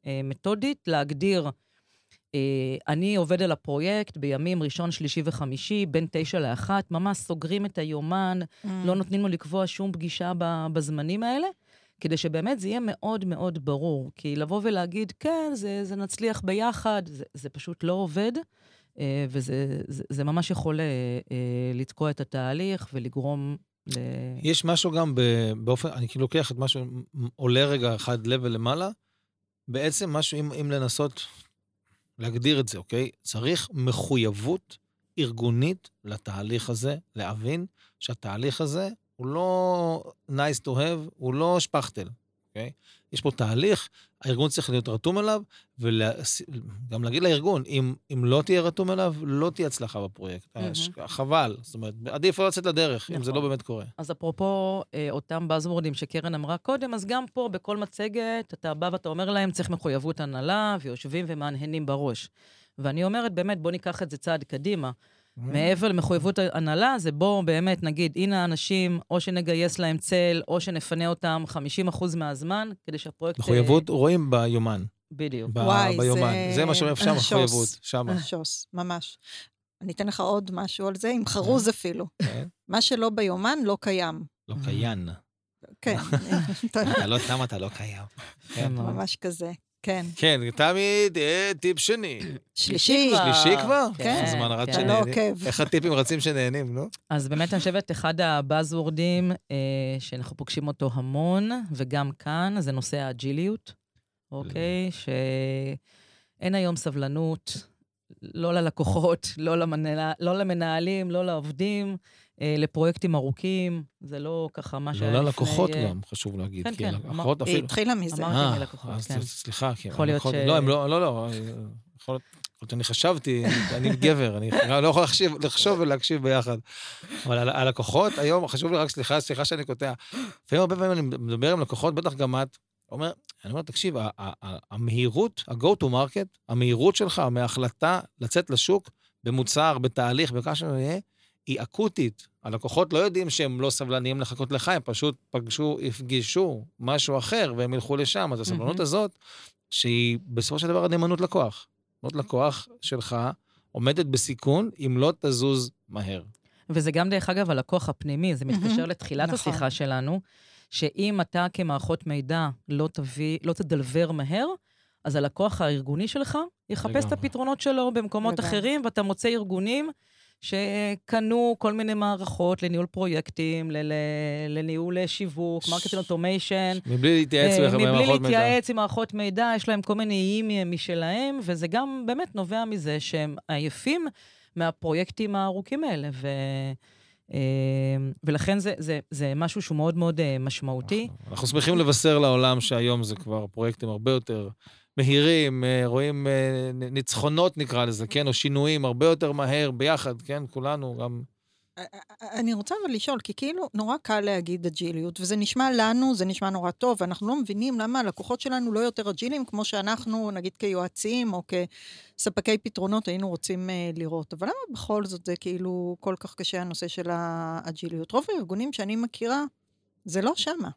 אה, מתודית, להגדיר, אה, אני עובד על הפרויקט בימים ראשון, שלישי וחמישי, בין תשע לאחת, ממש סוגרים את היומן, Mm. לא נותנים לו לקבוע שום פגישה בזמנים האלה, כדי שבאמת זה יהיה מאוד מאוד ברור. כי לבוא ולהגיד, כן, זה, זה נצליח ביחד, זה, זה פשוט לא עובד, אה, וזה זה, זה ממש יכול אה, אה, לתקוע את התהליך ולגרום ל... יש משהו גם באופן, אני כאילו לוקח את משהו, עולה רגע אחד לבל למעלה, בעצם משהו, אם, אם לנסות להגדיר את זה, אוקיי? צריך מחויבות ארגונית לתהליך הזה, להבין שהתהליך הזה הוא לא nice to have, הוא לא שפכטל, אוקיי? יש פה תהליך, הארגון צריך להיות רתום אליו, וגם להגיד לארגון, אם, אם לא תהיה רתום אליו, לא תהיה הצלחה בפרויקט. מהמם. חבל, זאת אומרת, עדיף לא לצאת לדרך, אם זה נכון. לא באמת קורה. אז אפרופו אה, אותם באזוורדים שקרן אמרה קודם, אז גם פה, בכל מצגת, אתה בא ואתה אומר להם, צריך מחויבות הנהלה, ויושבים ומהנהנים בראש. ואני אומרת, באמת, בוא ניקח את זה צעד קדימה. מעבר למחויבות הנהלה, זה בואו באמת נגיד, הנה האנשים, או שנגייס להם צל, או שנפנה אותם 50% מהזמן, כדי שהפרויקט... אה, מחויבות רואים ביומן. בדיוק. ב- וואי, ביומן. זה- זה מה שאומר שם. מחויבות, שמה. שוס, ממש. אני אתן לך עוד משהו על זה, עם חרוז אפילו. כן. מה שלא ביומן לא קיים. לא קיין. כן, אתה לא, למה אתה לא קיים? כן. ממש כזה. כן. כן, תמיד אה, טיפ שני. שלישי, כבר. שלישי כבר? כן, זמן רץ כן. לא שנהנים. עוקב. איך הטיפים רצים שנהנים, נו? אז באמת אני חושבת, אחד הבאזוורדים אה, שאנחנו פוגשים אותו המון, וגם כאן, זה נושא האג'יליות, אוקיי? שאין היום סבלנות, לא ללקוחות, לא, למנהל, לא למנהלים, לא לעובדים, לפרויקטים ארוכים, זה לא ככה מה שהיה לא לפני... ללקוחות אה, גם, חשוב להגיד. כן, כן, היא. התחילה מזה. אמרתי אה, מלקוחות, כן. סליחה, כי יכול להיות ש- לא, לא, לא, לא. יכול להיות יכול להיות אני חשבתי, אני גבר, אני לא יכול לחשוב ולהקשיב ביחד. אבל הלקוחות היום, חשוב לי רק, סליחה, סליחה שאני קוטע. לפעמים הרבה פעמים אני מדבר עם לקוחות, בטח גם את, אומר, אני אומר, תקשיב, המהירות, ה-go to market, המהירות שלך מההחלטה לצאת לשוק במוצר, בתהליך, בכמה שלא יהיה, היא אקוטית. הלקוחות לא יודעים שהם לא סבלניים לחכות לך, הם פשוט פגשו, יפגשו משהו אחר והם ילכו לשם. אז הסבלנות מהמם. הזאת, שהיא בסופו של דבר הנאמנות לקוח. נאמנות לקוח שלך עומדת בסיכון אם לא תזוז מהר. וזה גם, דרך אגב, הלקוח הפנימי, זה מתקשר מהמם, לתחילת נכון. השיחה שלנו, שאם אתה כמערכות מידע לא תביא, לא ת deliver מהר, אז הלקוח הארגוני שלך יחפש את. הפתרונות שלו במקומות לגמרי. אחרים, ואתה מוצא ארגונים שקנו כל מיני מערכות לניהול פרויקטים, ל- ל- לניהול שיווק, marketing automation. מבלי להתייעץ אה, מבלי במערכות מידע. להתייעץ עם מערכות מידע, יש להם כל מיני איים משלהם, וזה גם באמת נובע מזה שהם עייפים מהפרויקטים הארוכים האלה. ו... אה, ולכן זה, זה, זה משהו שהוא מאוד מאוד אה, משמעותי. אנחנו שמחים לבשר לעולם שהיום זה כבר פרויקטים הרבה יותר מהירים, אה, רואים אה, ניצחונות נקרא לזה, כן, או שינויים הרבה יותר מהר ביחד, כן, כולנו גם... אני רוצה אבל לשאול, כי כאילו נורא קל להגיד אג'יליות, וזה נשמע לנו, זה נשמע נורא טוב, ואנחנו לא מבינים למה הלקוחות שלנו לא יותר אג'יליים, כמו שאנחנו, נגיד כיועצים או כספקי פתרונות, היינו רוצים uh, לראות. אבל למה בכל זאת זה כאילו כל כך קשה הנושא של האג'יליות? רוב הארגונים שאני מכירה, זה לא שמה.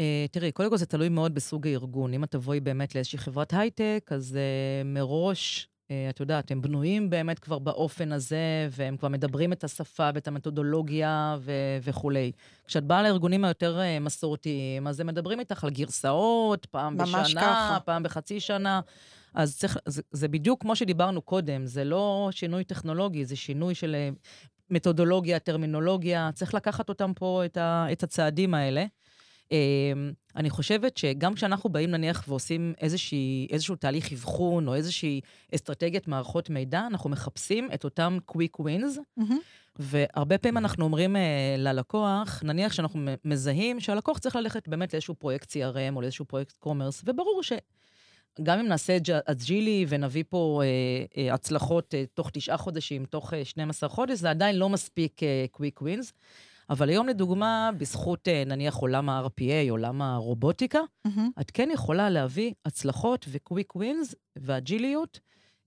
Uh, תראי, קודם כל זה תלוי מאוד בסוג הארגון. אם את תבואי באמת לאיזושהי חברת הייטק, אז uh, מראש, uh, את יודעת, הם בנויים באמת כבר באופן הזה, והם כבר מדברים את השפה ואת המתודולוגיה ו- וכולי. כשאת באה לארגונים היותר uh, מסורתיים, אז הם מדברים איתך על גרסאות, פעם בשנה, ככה. פעם בחצי שנה. אז צריך, זה, זה בדיוק כמו שדיברנו קודם, זה לא שינוי טכנולוגי, זה שינוי של אה, מתודולוגיה, טרמינולוגיה, צריך לקחת אותם פה, את, ה, את הצעדים האלה. אמ, אני חושבת שגם כשאנחנו באים נניח ועושים איזושהי, איזשהו תהליך אבחון או איזושהי אסטרטגיית מערכות מידע, אנחנו מחפשים את אותם quick wins, והרבה פעמים אנחנו אומרים אה, ללקוח, נניח שאנחנו מזהים שהלקוח צריך ללכת באמת לאיזשהו פרויקט CRM או לאיזשהו פרויקט commerce, וברור שגם אם נעשה ג'- agile־י ונביא פה אה, אה, הצלחות אה, תוך תשעה חודשים, תוך אה, 12 חודש, זה עדיין לא מספיק quick wins. אבל היום, לדוגמה, בזכות אה, נניח עולם ה-RPA, עולם הרובוטיקה, מהמם. את כן יכולה להביא הצלחות ו quick wins ו agile־יות,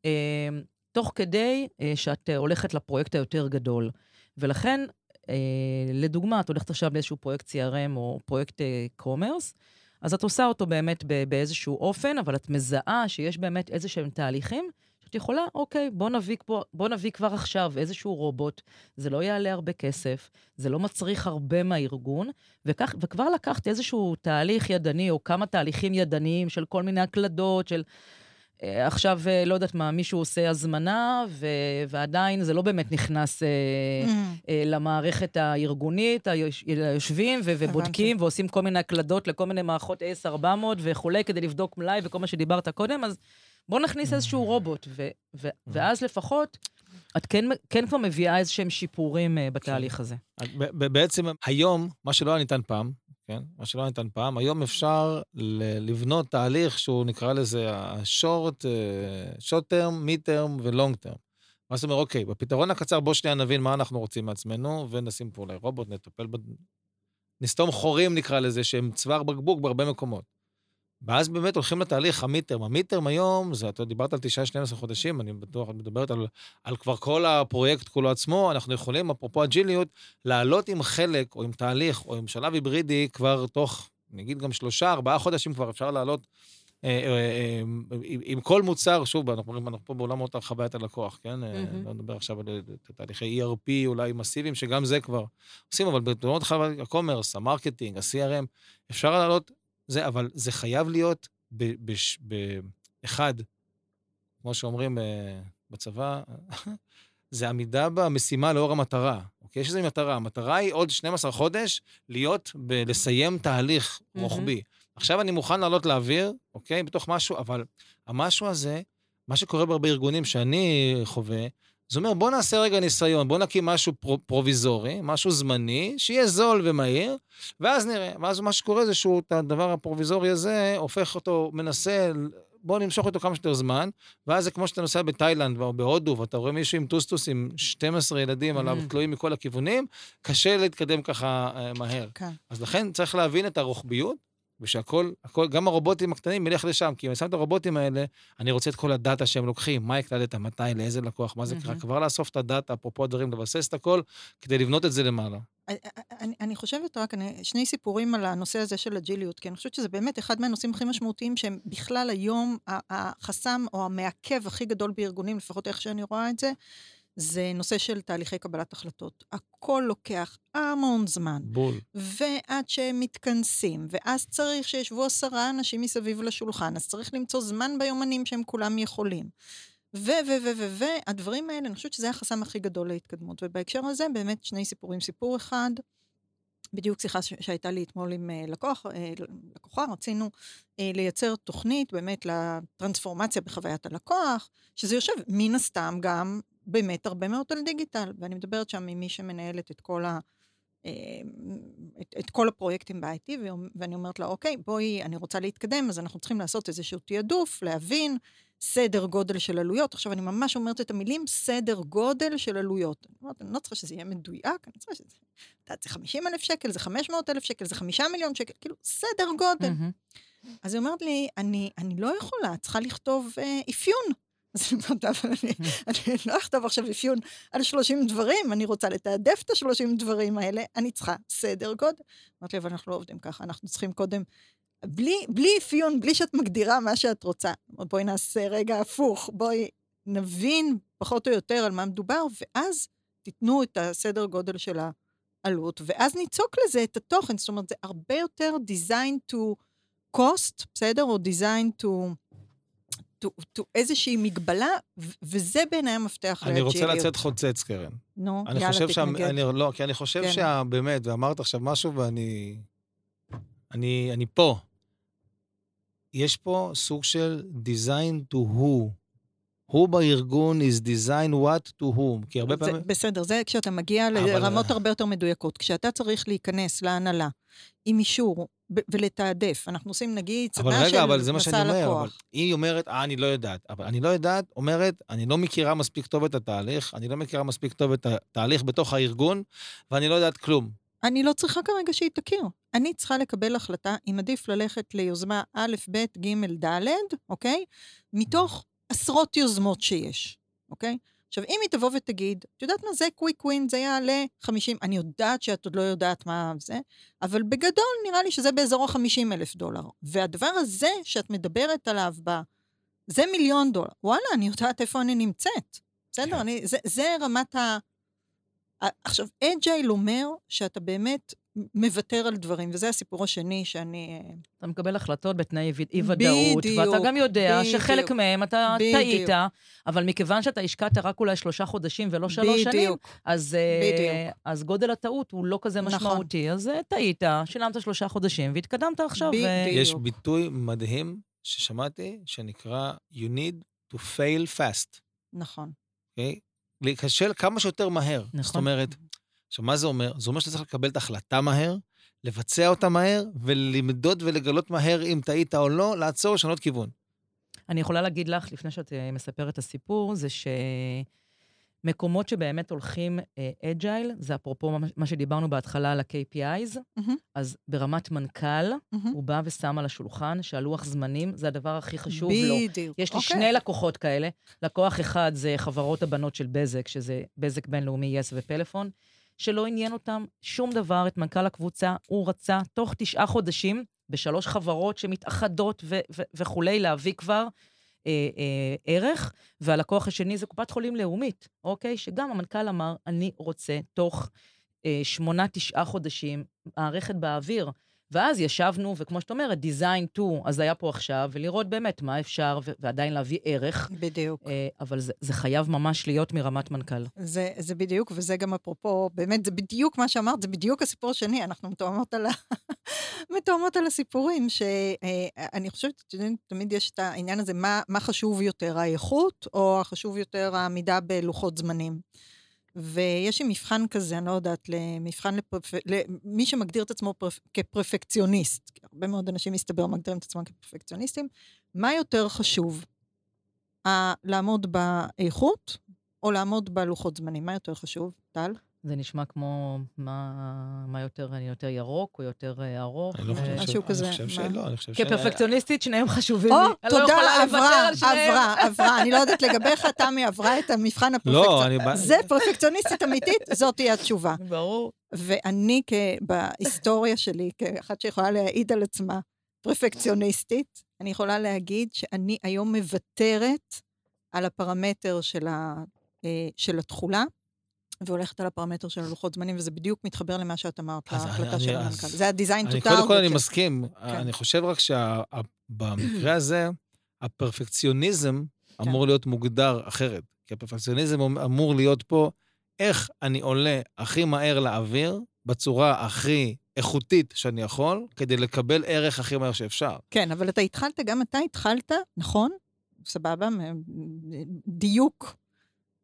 אה, תוך כדי אה, שאת אה, הולכת לפרויקט היותר גדול. ולכן, אה, לדוגמה, את הולכת עכשיו לאיזשהו פרויקט CRM או פרויקט commerce, אז את עושה אותו באמת באיזשהו אופן, אבל את מזהה שיש באמת איזה שהם תהליכים את יכולה, אוקיי, בוא נביא, פה, בוא נביא כבר עכשיו איזשהו רובוט, זה לא יעלה הרבה כסף, זה לא מצריך הרבה מהארגון, וכך, וכבר לקחת איזשהו תהליך ידני, או כמה תהליכים ידניים של כל מיני הקלדות, של... אה, עכשיו, אה, לא יודעת מה, מישהו עושה הזמנה, ו- ועדיין זה לא באמת נכנס אה, Mm. למערכת הארגונית, היוש- היושבים ו- ובודקים ועושים כל מיני הקלדות לכל מיני מערכות AS400 וכולי, כדי לבדוק מלאי וכל מה שדיברת קודם, אז בואו נכניס איזשהו רובוט, ו- ו- ואז לפחות את כן, כן כבר מביאה איזשהם שיפורים אה, בתהליך הזה. ב- ב- בעצם היום, מה שלא היה ניתן פעם, כן? מה שלא היה ניתן פעם, היום אפשר לבנות תהליך שהוא נקרא לזה אה, short term, mid term ו-long term. מה זאת אומרת, אוקיי, בפתרון הקצר בוא שנייה נבין מה אנחנו רוצים מעצמנו, ונשים פה אולי רובוט, נטפל ב... נסתום חורים נקרא לזה, שהם צוואר בקבוק בהרבה מקומות. ואז באמת הולכים לתהליך המיטרם. המיטרם היום, זה, אתה דיברת על 9-12 חודשים, אני בטוח, את מדברת על, על כבר כל הפרויקט כולו עצמו, אנחנו יכולים, אפרופו אג'יליות, לעלות עם חלק, או עם תהליך, או עם שלב היברידי, כבר תוך, נגיד גם שלושה, ארבעה חודשים כבר אפשר לעלות אה, אה, אה, עם, עם כל מוצר, שוב, אנחנו, אומרים, אנחנו פה בעולם מאוד חוויית הלקוח, כן? מהמם. לא נדבר עכשיו על אה, תהליכי ERP אולי מסיביים, שגם זה כבר עושים, אבל בתאונות חוויית ה commerce, ה marketing, ה-CRM, אפשר לעלות זה, אבל זה חייב להיות באחד, כמו שאומרים אה, בצבא, זה עמידה במשימה לאור המטרה. אוקיי? יש איזו מטרה. המטרה היא עוד 12 חודש להיות, ב- לסיים תהליך. רוחבי. עכשיו אני מוכן לעלות לאוויר, אוקיי? בתוך משהו, אבל המשהו הזה, מה שקורה בהרבה ארגונים שאני חווה, זה אומר, בוא נעשה רגע ניסיון, בוא נקים משהו פרו- פרוביזורי, משהו זמני, שיהיה זול ומהיר, ואז נראה. ואז מה שקורה זה שהוא, את הדבר הפרוביזורי הזה, הופך אותו, מנסה, בוא נמשוך אותו כמה שיותר זמן, ואז זה כמו שאתה נוסע בתאילנד או בהודו, ואתה רואה מישהו עם טוסטוס עם 12 ילדים עליו Mm. תלויים מכל הכיוונים, קשה להתקדם ככה אה, מהר. כן. אז לכן צריך להבין את הרוחביות, ושהכול, הכל, גם הרובוטים הקטנים ילך לשם, כי אם אני שם את הרובוטים האלה, אני רוצה את כל הדאטה שהם לוקחים, מה הקלדת, מתי, לאיזה לקוח, מה זה קרה. כבר לאסוף את הדאטה, אפרופו הדברים, לבסס את הכל, כדי לבנות את זה למעלה. אני, אני, חושבת רק, אני, שני סיפורים על הנושא הזה של אג'יליות, כי אני חושבת שזה באמת אחד מהנושאים הכי משמעותיים שהם בכלל היום החסם או המעכב הכי גדול בארגונים, לפחות איך שאני רואה את זה, זה נושא של תהליכי קבלת החלטות. הכל לוקח המון זמן, בול. ועד שהם מתכנסים, ואז צריך שישבו עשרה אנשים מסביב לשולחן, אז צריך למצוא זמן ביומנים שהם כולם יכולים. ו, ו, ו, ו, ו, הדברים האלה, אני חושבת שזה החסם הכי גדול להתקדמות. ובהקשר הזה, באמת שני סיפורים. סיפור אחד, בדיוק שיחה ש- שהייתה לי אתמול עם אה, לקוח, אה, לקוחה, רצינו אה, לייצר תוכנית באמת לטרנספורמציה בחוויית הלקוח, שזה יושב מן הסתם גם באמת הרבה מאוד על דיגיטל, ואני מדברת שם עם מי שמנהלת את כל ה... אה, את, את כל הפרויקטים ב-IT, ואני אומרת לה, אוקיי, בואי, אני רוצה להתקדם, אז אנחנו צריכים לעשות איזשהו תעדוף, להבין סדר גודל של עלויות. עכשיו, אני ממש אומרת את המילים סדר גודל של עלויות. אני אומרת, אני לא צריכה שזה יהיה מדויק, אני צריכה שזה... את יודעת, זה 50 אלף שקל, זה 500 אלף שקל, זה 5 מיליון שקל, כאילו, סדר גודל. מהמם. אז היא אומרת לי, אני, אני לא יכולה, צריכה לכתוב אה, אפיון. אז אני לא אכתוב עכשיו אפיון על 30 דברים, אני רוצה לתעדף את ה-30 דברים האלה, אני צריכה סדר גודל. אמרתי לי, אבל אנחנו לא עובדים ככה, אנחנו צריכים קודם, בלי, בלי אפיון, בלי שאת מגדירה מה שאת רוצה. בואי נעשה רגע הפוך, בואי נבין פחות או יותר על מה מדובר, ואז תיתנו את הסדר גודל של העלות, ואז ניצוק לזה את התוכן, זאת אומרת, זה הרבה יותר design to cost, בסדר? או design to... איזושהי מגבלה, וזה בעיניי המפתח אני רוצה. לצאת חוצץ, קרן. נו, אני יאללה, חושב שה... תתנגד. אני, לא, כי אני חושב כן. שה... באמת, ואמרת עכשיו משהו ואני... אני, אני פה. יש פה סוג של design to who. הוא בארגון is design what to whom. כי הרבה זה, פעמים... בסדר, זה כשאתה מגיע אבל- לרמות הרבה יותר מדויקות. כשאתה צריך להיכנס להנהלה עם אישור ולתעדף, אנחנו עושים נגיד אבל סדנה של רגע, אבל זה מה שאני מסע אומר. אבל לקוח. היא אומרת, אה, אני לא יודעת. אבל אני לא יודעת, אומרת, אני לא מכירה מספיק טוב את התהליך, אני לא מכירה מספיק טוב את התהליך בתוך הארגון, ואני לא יודעת כלום. אני לא צריכה כרגע שהיא תכיר. אני צריכה לקבל החלטה אם עדיף ללכת ליוזמה א', ב', ג', ד', אוקיי? מתוך עשרות יוזמות שיש, אוקיי? עכשיו, אם היא תבוא ותגיד, את יודעת מה, זה קוויק ווין, זה יעלה 50, אני יודעת שאת עוד לא יודעת מה זה, אבל בגדול נראה לי שזה באזור ה-50 אלף דולר. והדבר הזה שאת מדברת עליו ב... זה מיליון דולר. וואלה, אני יודעת איפה אני נמצאת. בסדר? כן. אני, זה, זה רמת. ה- עכשיו, אג'ייל אומר שאתה באמת מוותר על דברים, וזה הסיפור השני שאני... אה, אתה מקבל החלטות בתנאי אי-ודאות, בדיוק, ואתה גם יודע בדיוק. שחלק מהם אתה בדיוק. טעית, אבל מכיוון שאתה השקעת רק אולי שלושה חודשים ולא שלוש שנים, בדיוק. אז, אה, בדיוק. אז גודל הטעות הוא לא כזה נכון. משמעותי. אז אה, טעית, שילמת שלושה חודשים והתקדמת עכשיו. בדיוק. ו- יש ביטוי מדהים ששמעתי, שנקרא You need to fail fast, נכון. אוקיי? להיכשל כמה שיותר מהר. נכון. זאת אומרת, עכשיו, מה זה אומר? זה אומר שאתה צריך לקבל את ההחלטה מהר, לבצע אותה מהר, ולמדוד ולגלות מהר אם טעית או לא, לעצור, לשנות כיוון. אני יכולה להגיד לך, לפני שאת אה, מספרת את הסיפור, זה שמקומות שבאמת הולכים אג'ייל, זה אפרופו מה- שדיברנו בהתחלה על ה-KPIs, מהמם. אז ברמת מנכ"ל, מהמם. הוא בא ושם על השולחן שהלוח זמנים זה הדבר הכי חשוב לו. בדיוק. יש לי אוקיי. שני לקוחות כאלה. לקוח אחד זה חברות הבנות של בזק, שזה בזק בינלאומי, יס ופלאפון, שלא עניין אותם שום דבר, את מנכ"ל הקבוצה, הוא רצה תוך תשעה חודשים, בשלוש חברות שמתאחדות ו- ו- וכולי, להביא כבר אה, אה, ערך, והלקוח השני זה קופת חולים לאומית, אוקיי? שגם המנכ"ל אמר, אני רוצה תוך אה, שמונה, תשעה חודשים, מערכת באוויר. ואז ישבנו, וכמו שאת אומרת, design to, אז היה פה עכשיו, ולראות באמת מה אפשר, ועדיין להביא ערך, בדיוק. אה, אבל זה, זה חייב ממש להיות מרמת מנכ"ל. זה, זה בדיוק, וזה גם אפרופו, באמת, זה בדיוק מה שאמרת, זה בדיוק הסיפור השני, אנחנו מתואמות על, ה... מתואמות על הסיפורים, שאני חושבת, אתם יודעים, תמיד יש את העניין הזה, מה, מה חשוב יותר, האיכות, או החשוב יותר העמידה בלוחות זמנים. ויש לי מבחן כזה, אני לא יודעת, למבחן לפרפ... למי שמגדיר את עצמו פרפ... כפרפקציוניסט, כי הרבה מאוד אנשים, מסתבר, מגדירים את עצמם כפרפקציוניסטים, מה יותר חשוב? לעמוד באיכות או לעמוד בלוחות זמנים? מה יותר חשוב, טל? זה נשמע כמו מה, מה יותר, אני יותר ירוק או יותר אה, ארוך. אני לא חושב משהו כזה, אני חושב מה? שלא, אני חושב ש... כפרפקציוניסטית, שניהם חשובים או, לי. אני לא תודה, עברה, שניהם. עברה, עברה. אני לא יודעת לגביך, תמי עברה את המבחן לא, הפרפקציוניסט. אני... זה פרפקציוניסטית אמיתית, זאת תהיה התשובה. ברור. ואני. בהיסטוריה שלי, כאחת שיכולה להעיד על עצמה, פרפקציוניסטית, אני יכולה להגיד שאני היום מוותרת על הפרמטר של, ה... אה, של התכולה, והולכת על הפרמטר של הלוחות זמנים, וזה בדיוק מתחבר למה שאת אמרת, להחלטה של המנכ"ל. זה ה-design to target. קודם כל אני מסכים. כן. אני חושב רק שבמקרה הזה, הפרפקציוניזם כן. אמור להיות מוגדר אחרת. כי הפרפקציוניזם אמ- אמור להיות פה איך אני עולה הכי מהר לאוויר, בצורה הכי איכותית שאני יכול, כדי לקבל ערך הכי מהר שאפשר. כן, אבל אתה התחלת, גם אתה התחלת, נכון? סבבה, דיוק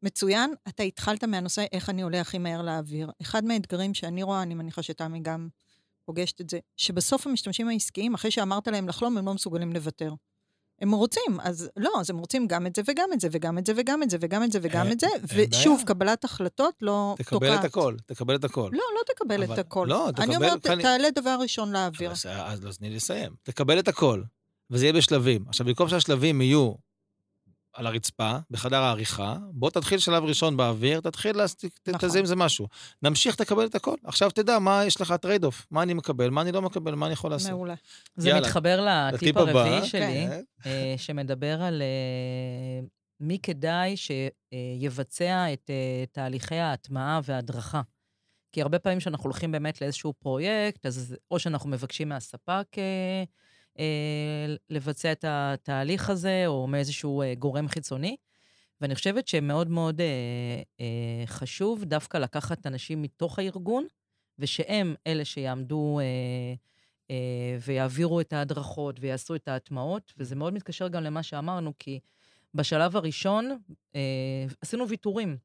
מצוין. אתה התחלת מהנושא איך אני עולה הכי מהר לאוויר. אחד מהאתגרים שאני רואה, אני מניחה שתמי גם פוגשת את זה, שבסוף המשתמשים העסקיים, אחרי שאמרת להם לחלום, הם לא מסוגלים לוותר. הם רוצים, אז לא, אז הם רוצים גם את זה וגם את זה וגם את זה וגם את זה וגם את זה וגם את זה, ושוב. קבלת החלטות לא תקבל תוקעת. את הכל, תקבל את הכל. לא, לא תקבל את הכל. לא, אני תקבל- אומרת, כאן- תעלה דבר ראשון לאוויר. אז תני לי לסיים. תקבל את הכל, וזה יהיה בשלבים. עכשיו, במקום שהשלבים יהיו על הרצפה, בחדר העריכה, בוא תתחיל שלב ראשון באוויר, תתחיל, להס- ת- נכון. תזים זה משהו. נמשיך, תקבל את הכל. עכשיו תדע מה יש לך trade-off, מה אני מקבל, מה אני לא מקבל, מה אני יכול לעשות. מעולה. זה יאללה. מתחבר לטיפ הרביעי שלי, כן. אה, שמדבר על אה, מי כדאי שיבצע את אה, תהליכי ההטמעה וההדרכה. כי הרבה פעמים כשאנחנו הולכים באמת לאיזשהו פרויקט, אז או שאנחנו מבקשים מהספק לבצע את התהליך הזה, או מאיזשהו אה, גורם חיצוני. ואני חושבת שמאוד מאוד אה, אה, חשוב דווקא לקחת אנשים מתוך הארגון, ושהם אלה שיעמדו אה, אה, ויעבירו את ההדרכות ויעשו את ההטמעות, וזה מאוד מתקשר גם למה שאמרנו, כי בשלב הראשון אה, עשינו ויתורים,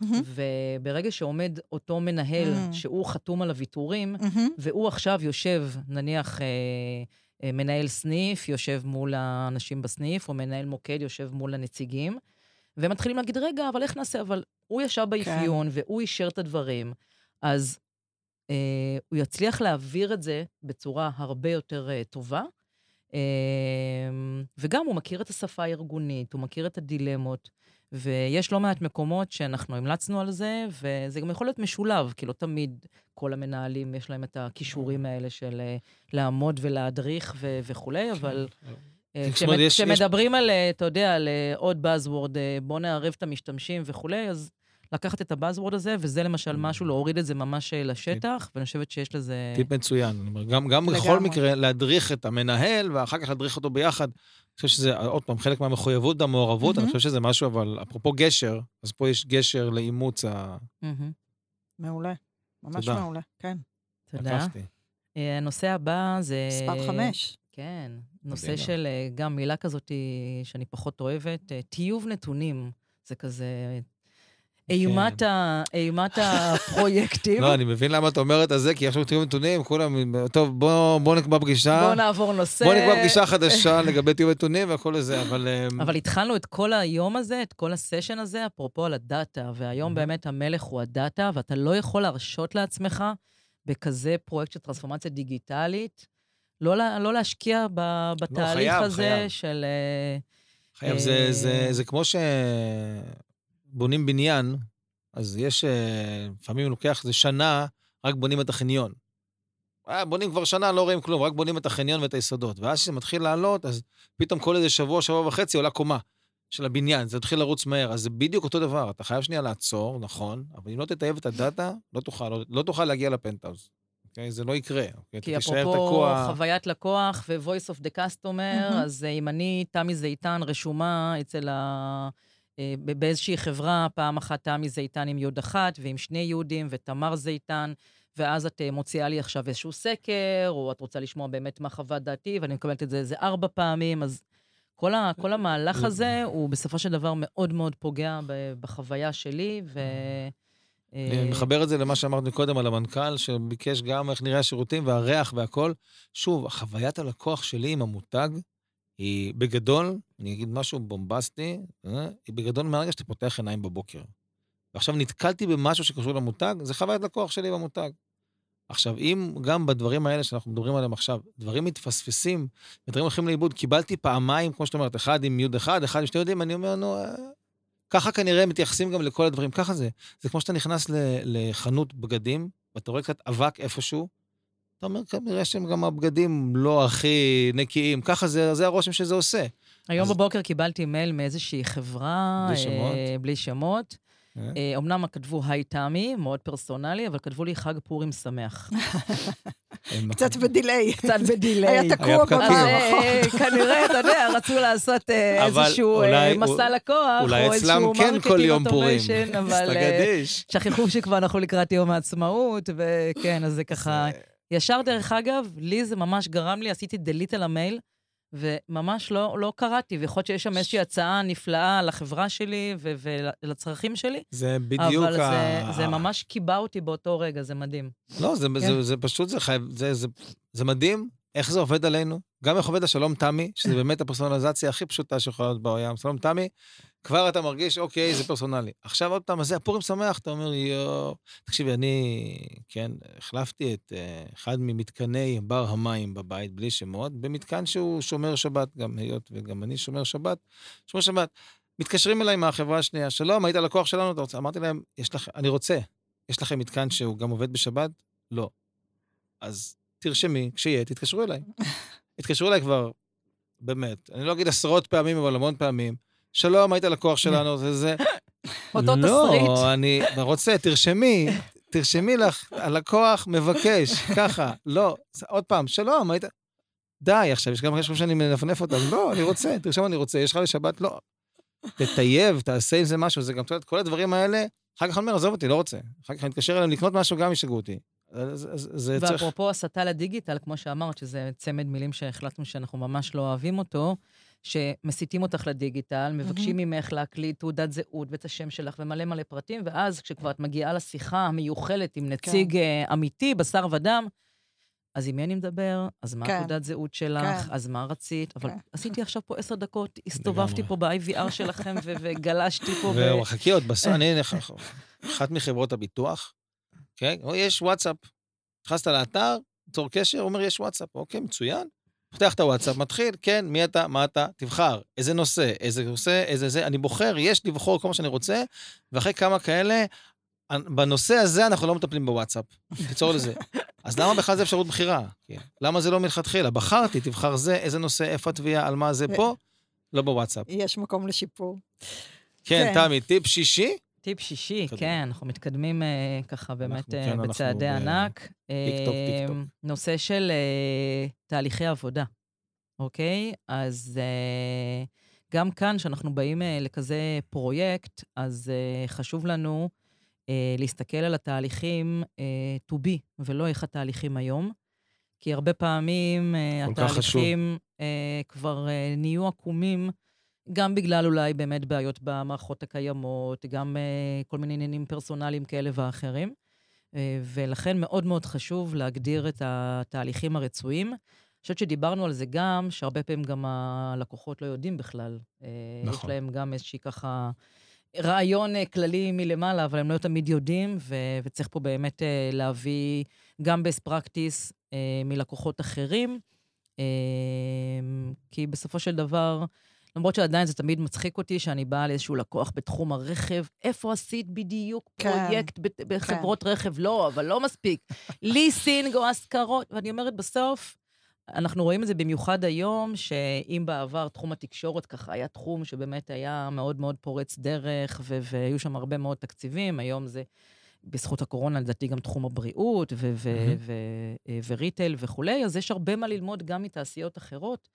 מהמם. וברגע שעומד אותו מנהל, Mm. שהוא חתום על הוויתורים, מהמם. והוא עכשיו יושב, נניח, אה, אה, מנהל סניף יושב מול האנשים בסניף, או מנהל מוקד יושב מול הנציגים, והם מתחילים להגיד, רגע, אבל איך נעשה? אבל הוא ישב באפיון, והוא אישר את הדברים, אז אה, הוא יצליח להעביר את זה בצורה הרבה יותר אה, טובה. אה, וגם הוא מכיר את השפה הארגונית, הוא מכיר את הדילמות, ויש לא מעט מקומות שאנחנו המלצנו על זה, וזה גם יכול להיות משולב, כי לא תמיד כל המנהלים יש להם את הכישורים האלה של אה, לעמוד ולהדריך ו- וכולי, אבל אה, כשמדברים על, אה, אתה יודע, על עוד buzzword, בוא נערב את המשתמשים וכולי, אז לקחת את הבאזוורד הזה, וזה למשל משהו, להוריד את זה ממש לשטח, ואני חושבת שיש לזה... טיפ מצוין. גם, גם בכל. מקרה, להדריך את המנהל, ואחר כך להדריך אותו ביחד. אני חושב שזה, עוד פעם, חלק מהמחויבות והמעורבות, אני. חושב שזה משהו, אבל אפרופו גשר, אז פה יש גשר לאימוץ ה... מעולה. ממש תודה. מעולה, כן. תודה. לקחתי. אה, הנושא הבא זה... מספר חמש. כן, נושא. של אה, גם מילה כזאת שאני פחות אוהבת, אה, טיוב נתונים. זה כזה... אימת, ה... אימת הפרויקטים. כן. לא, אני מבין למה את אומרת את זה, כי עכשיו תהיו נתונים, כולם, טוב, בוא, בוא נקבע פגישה. בואו נעבור נושא. בוא נקבע פגישה חדשה לגבי תיאום נתונים והכל לזה, אבל... אמ, אבל התחלנו את כל היום הזה, את כל הסשן הזה, אפרופו על הדאטה, והיום Mhm. באמת המלך הוא הדאטה, ואתה לא יכול להרשות לעצמך בכזה פרויקט של טרנספורמציה דיגיטלית, לא, לא להשקיע ב, בתהליך חייב, הזה חייב. של... אה, חייב, זה, אה, זה, זה כמו שבונים בניין, אז יש, אה, לפעמים לוקח איזה שנה, רק בונים את החניון. אה, בונים כבר שנה, לא רואים כלום, רק בונים את החניון ואת היסודות. ואז כשזה מתחיל לעלות, אז פתאום כל איזה שבוע, שבוע וחצי עולה קומה של הבניין, זה מתחיל לרוץ מהר. אז זה בדיוק אותו דבר, אתה חייב שנייה לעצור, נכון, אבל אם לא תטייב את הדאטה, לא תוכל, לא, לא תוכל להגיע לפנטהאוז. אוקיי? זה לא יקרה. אוקיי? כי אפרופו תקוע. חוויית לקוח ו-voice of the customer, מהמם. אז אה, אם אני, תמי זיתן, רשומה אצל ה... אה, באיזושהי חברה, פעם אחת תמי זיתן עם יוד אחת ועם שני יודים ותמר זיתן, ואז את אה, מוציאה לי עכשיו איזשהו סקר, או את רוצה לשמוע באמת מה חוות דעתי, ואני מקבלת את זה איזה ארבע פעמים, אז כל, ה, כל המהלך הזה הוא בסופו של דבר מאוד מאוד פוגע בחוויה שלי, ו... אה, אני מחבר את זה למה שאמרת קודם על המנכ"ל, שביקש גם איך נראה השירותים והריח והכל. שוב, חוויית הלקוח שלי עם המותג היא בגדול, אני אגיד משהו בומבסטי, אה, היא בגדול מהרגע שאתה פותח עיניים בבוקר. ועכשיו נתקלתי במשהו שקשור למותג, זה חוויית לקוח שלי במותג. עכשיו, אם גם בדברים האלה שאנחנו מדברים עליהם עכשיו, דברים מתפספסים, ודברים הולכים לאיבוד, קיבלתי פעמיים, כמו שאת אומרת, אחד עם יוד אחד, אחד עם שתי יודעים, אני אומר, נו, אה, ככה כנראה מתייחסים גם לכל הדברים, ככה זה. זה כמו שאתה נכנס לחנות בגדים, ואתה רואה קצת אבק איפשהו, אתה אומר, כנראה שהם גם הבגדים לא הכי נקיים, ככה זה, זה הרושם שזה עושה. היום אז- בבוקר קיבלתי מייל מאיזושהי חברה, בלי שמות? אה, בלי שמות. אה? אה, אמנם כתבו היי תמי, מאוד פרסונלי, אבל כתבו לי חג פורים שמח. קצת בדיליי. קצת בדיליי. היה תקוע בבר. אה, כנראה, אתה יודע, רצו לעשות אה, אבל איזשהו אה, מסע לקוח, או איזשהו כן כל יום marketing פורים. automation, אבל. שכחו שכבר אנחנו לקראת יום העצמאות, וכן, אז זה ככה... זה- ישר, דרך אגב, לי זה ממש גרם לי, עשיתי delete על המייל, וממש לא, לא קראתי, ויכול להיות שיש שם איזושהי הצעה נפלאה לחברה שלי ו- ולצרכים שלי, זה בדיוק אבל ה... זה, זה ממש קיבע אותי באותו רגע, זה מדהים. לא, זה, כן. זה, זה פשוט, זה חייב, זה, זה, זה מדהים איך זה עובד עלינו. גם איך עובד השלום תמי, שזה באמת הפרסונליזציה הכי פשוטה שיכולה להיות בעולם. שלום תמי, כבר אתה מרגיש, אוקיי, זה פרסונלי. עכשיו עוד פעם, אז זה הפורים שמח, אתה אומר, יואו. תקשיבי, אני, כן, החלפתי את uh, אחד ממתקני בר המים בבית, בלי שמות, במתקן שהוא שומר שבת, גם היות וגם אני שומר שבת, שומר שבת. מתקשרים אליי מהחברה השנייה, שלום, היית לקוח שלנו, אתה רוצה? אמרתי להם, יש לכם, אני רוצה, יש לכם מתקן שהוא גם עובד בשבת? לא. אז תרשמי, כשיהיה, תתקשרו אליי. התקשרו אליי כבר, באמת, אני לא אגיד עשרות פעמים, אבל המון פעמים. שלום, היית לקוח שלנו, זה זה. אותו לא, תסריט. אני רוצה, תרשמי, תרשמי לך, הלקוח מבקש, ככה. לא, עוד פעם, שלום, היית... די, עכשיו, יש גם חשוב שאני מנפנף אותם. לא, אני רוצה, תרשום, אני רוצה, יש לך לשבת? לא. תטייב, תעשה עם זה משהו, זה גם, את כל הדברים האלה, אחר כך אני אומר, עזוב אותי, לא רוצה. אחר כך אני מתקשר אליהם לקנות משהו, גם ישגעו אותי. זה- זה- זה זה צריך... ואפרופו הסתה לדיגיטל, כמו שאמרת, שזה צמד מילים שהחלטנו שאנחנו ממש לא אוהבים אותו, שמסיתים אותך לדיגיטל, מבקשים ממך להקליט תעודת זהות ואת השם שלך ומלא מלא פרטים, ואז כשכבר את מגיעה לשיחה המיוחלת עם נציג אה, אמיתי, בשר ודם, אז עם מי אני מדבר? אז מה כן. תעודת זהות שלך? כן. אז מה רצית? אבל כן. עשיתי עכשיו פה עשר דקות, הסתובבתי. פה ב-IVR שלכם ו- וגלשתי פה. והוא חכי עוד בסוף, אני, אחת מחברות הביטוח, כן? או יש וואטסאפ. נכנסת לאתר, צור קשר, אומר, יש וואטסאפ. אוקיי, מצוין. פותח את הוואטסאפ, מתחיל, כן, מי אתה, מה אתה, תבחר, איזה נושא, איזה נושא, איזה זה, אני בוחר, יש לבחור כל מה שאני רוצה, ואחרי כמה כאלה, בנושא הזה אנחנו לא מטפלים בוואטסאפ. תיצור לזה. אז למה בכלל זה אפשרות בחירה? כן. למה זה לא מלכתחילה? בחרתי, תבחר זה, איזה נושא, איפה התביעה, על מה זה פה, לא בוואטסאפ. יש מקום לשיפור. כן, כן. תמי, טיפ שישי? טיפ שישי, קדימה. כן, אנחנו מתקדמים אה, ככה באמת אנחנו- אה, כן, אנחנו בצעדי ב- ענק. טיק טוק, טיק טוק. אה, נושא של אה, תהליכי עבודה, אוקיי? אז אה, גם כאן, כשאנחנו באים אה, לכזה פרויקט, אז אה, חשוב לנו אה, להסתכל על התהליכים אה, to be, ולא איך התהליכים היום. כי הרבה פעמים אה, חשוב. התהליכים אה, כבר אה, נהיו עקומים, גם בגלל אולי באמת בעיות במערכות הקיימות, גם אה, כל מיני עניינים פרסונליים כאלה ואחרים. אה, ולכן מאוד מאוד חשוב להגדיר את התהליכים הרצויים. אני חושבת שדיברנו על זה גם, שהרבה פעמים גם הלקוחות לא יודעים בכלל. אה, נכון. יש להם גם איזושהי ככה רעיון כללי מלמעלה, אבל הם לא תמיד יודעים, ו- וצריך פה באמת להביא גם best practice מלקוחות אחרים, כי בסופו של דבר, למרות שעדיין זה תמיד מצחיק אותי שאני באה לאיזשהו לקוח בתחום הרכב, איפה עשית בדיוק כן, פרויקט בחברות רכב? לא, אבל לא מספיק. ליסינג או השכרות, ואני אומרת, בסוף, אנחנו רואים את זה במיוחד היום, שאם בעבר תחום התקשורת ככה היה תחום שבאמת היה מאוד מאוד פורץ דרך, והיו שם הרבה מאוד תקציבים, היום זה, בזכות הקורונה, לדעתי גם תחום הבריאות ו- ו- מהמם. ו- וריטייל וכולי, אז יש הרבה מה ללמוד גם מתעשיות אחרות.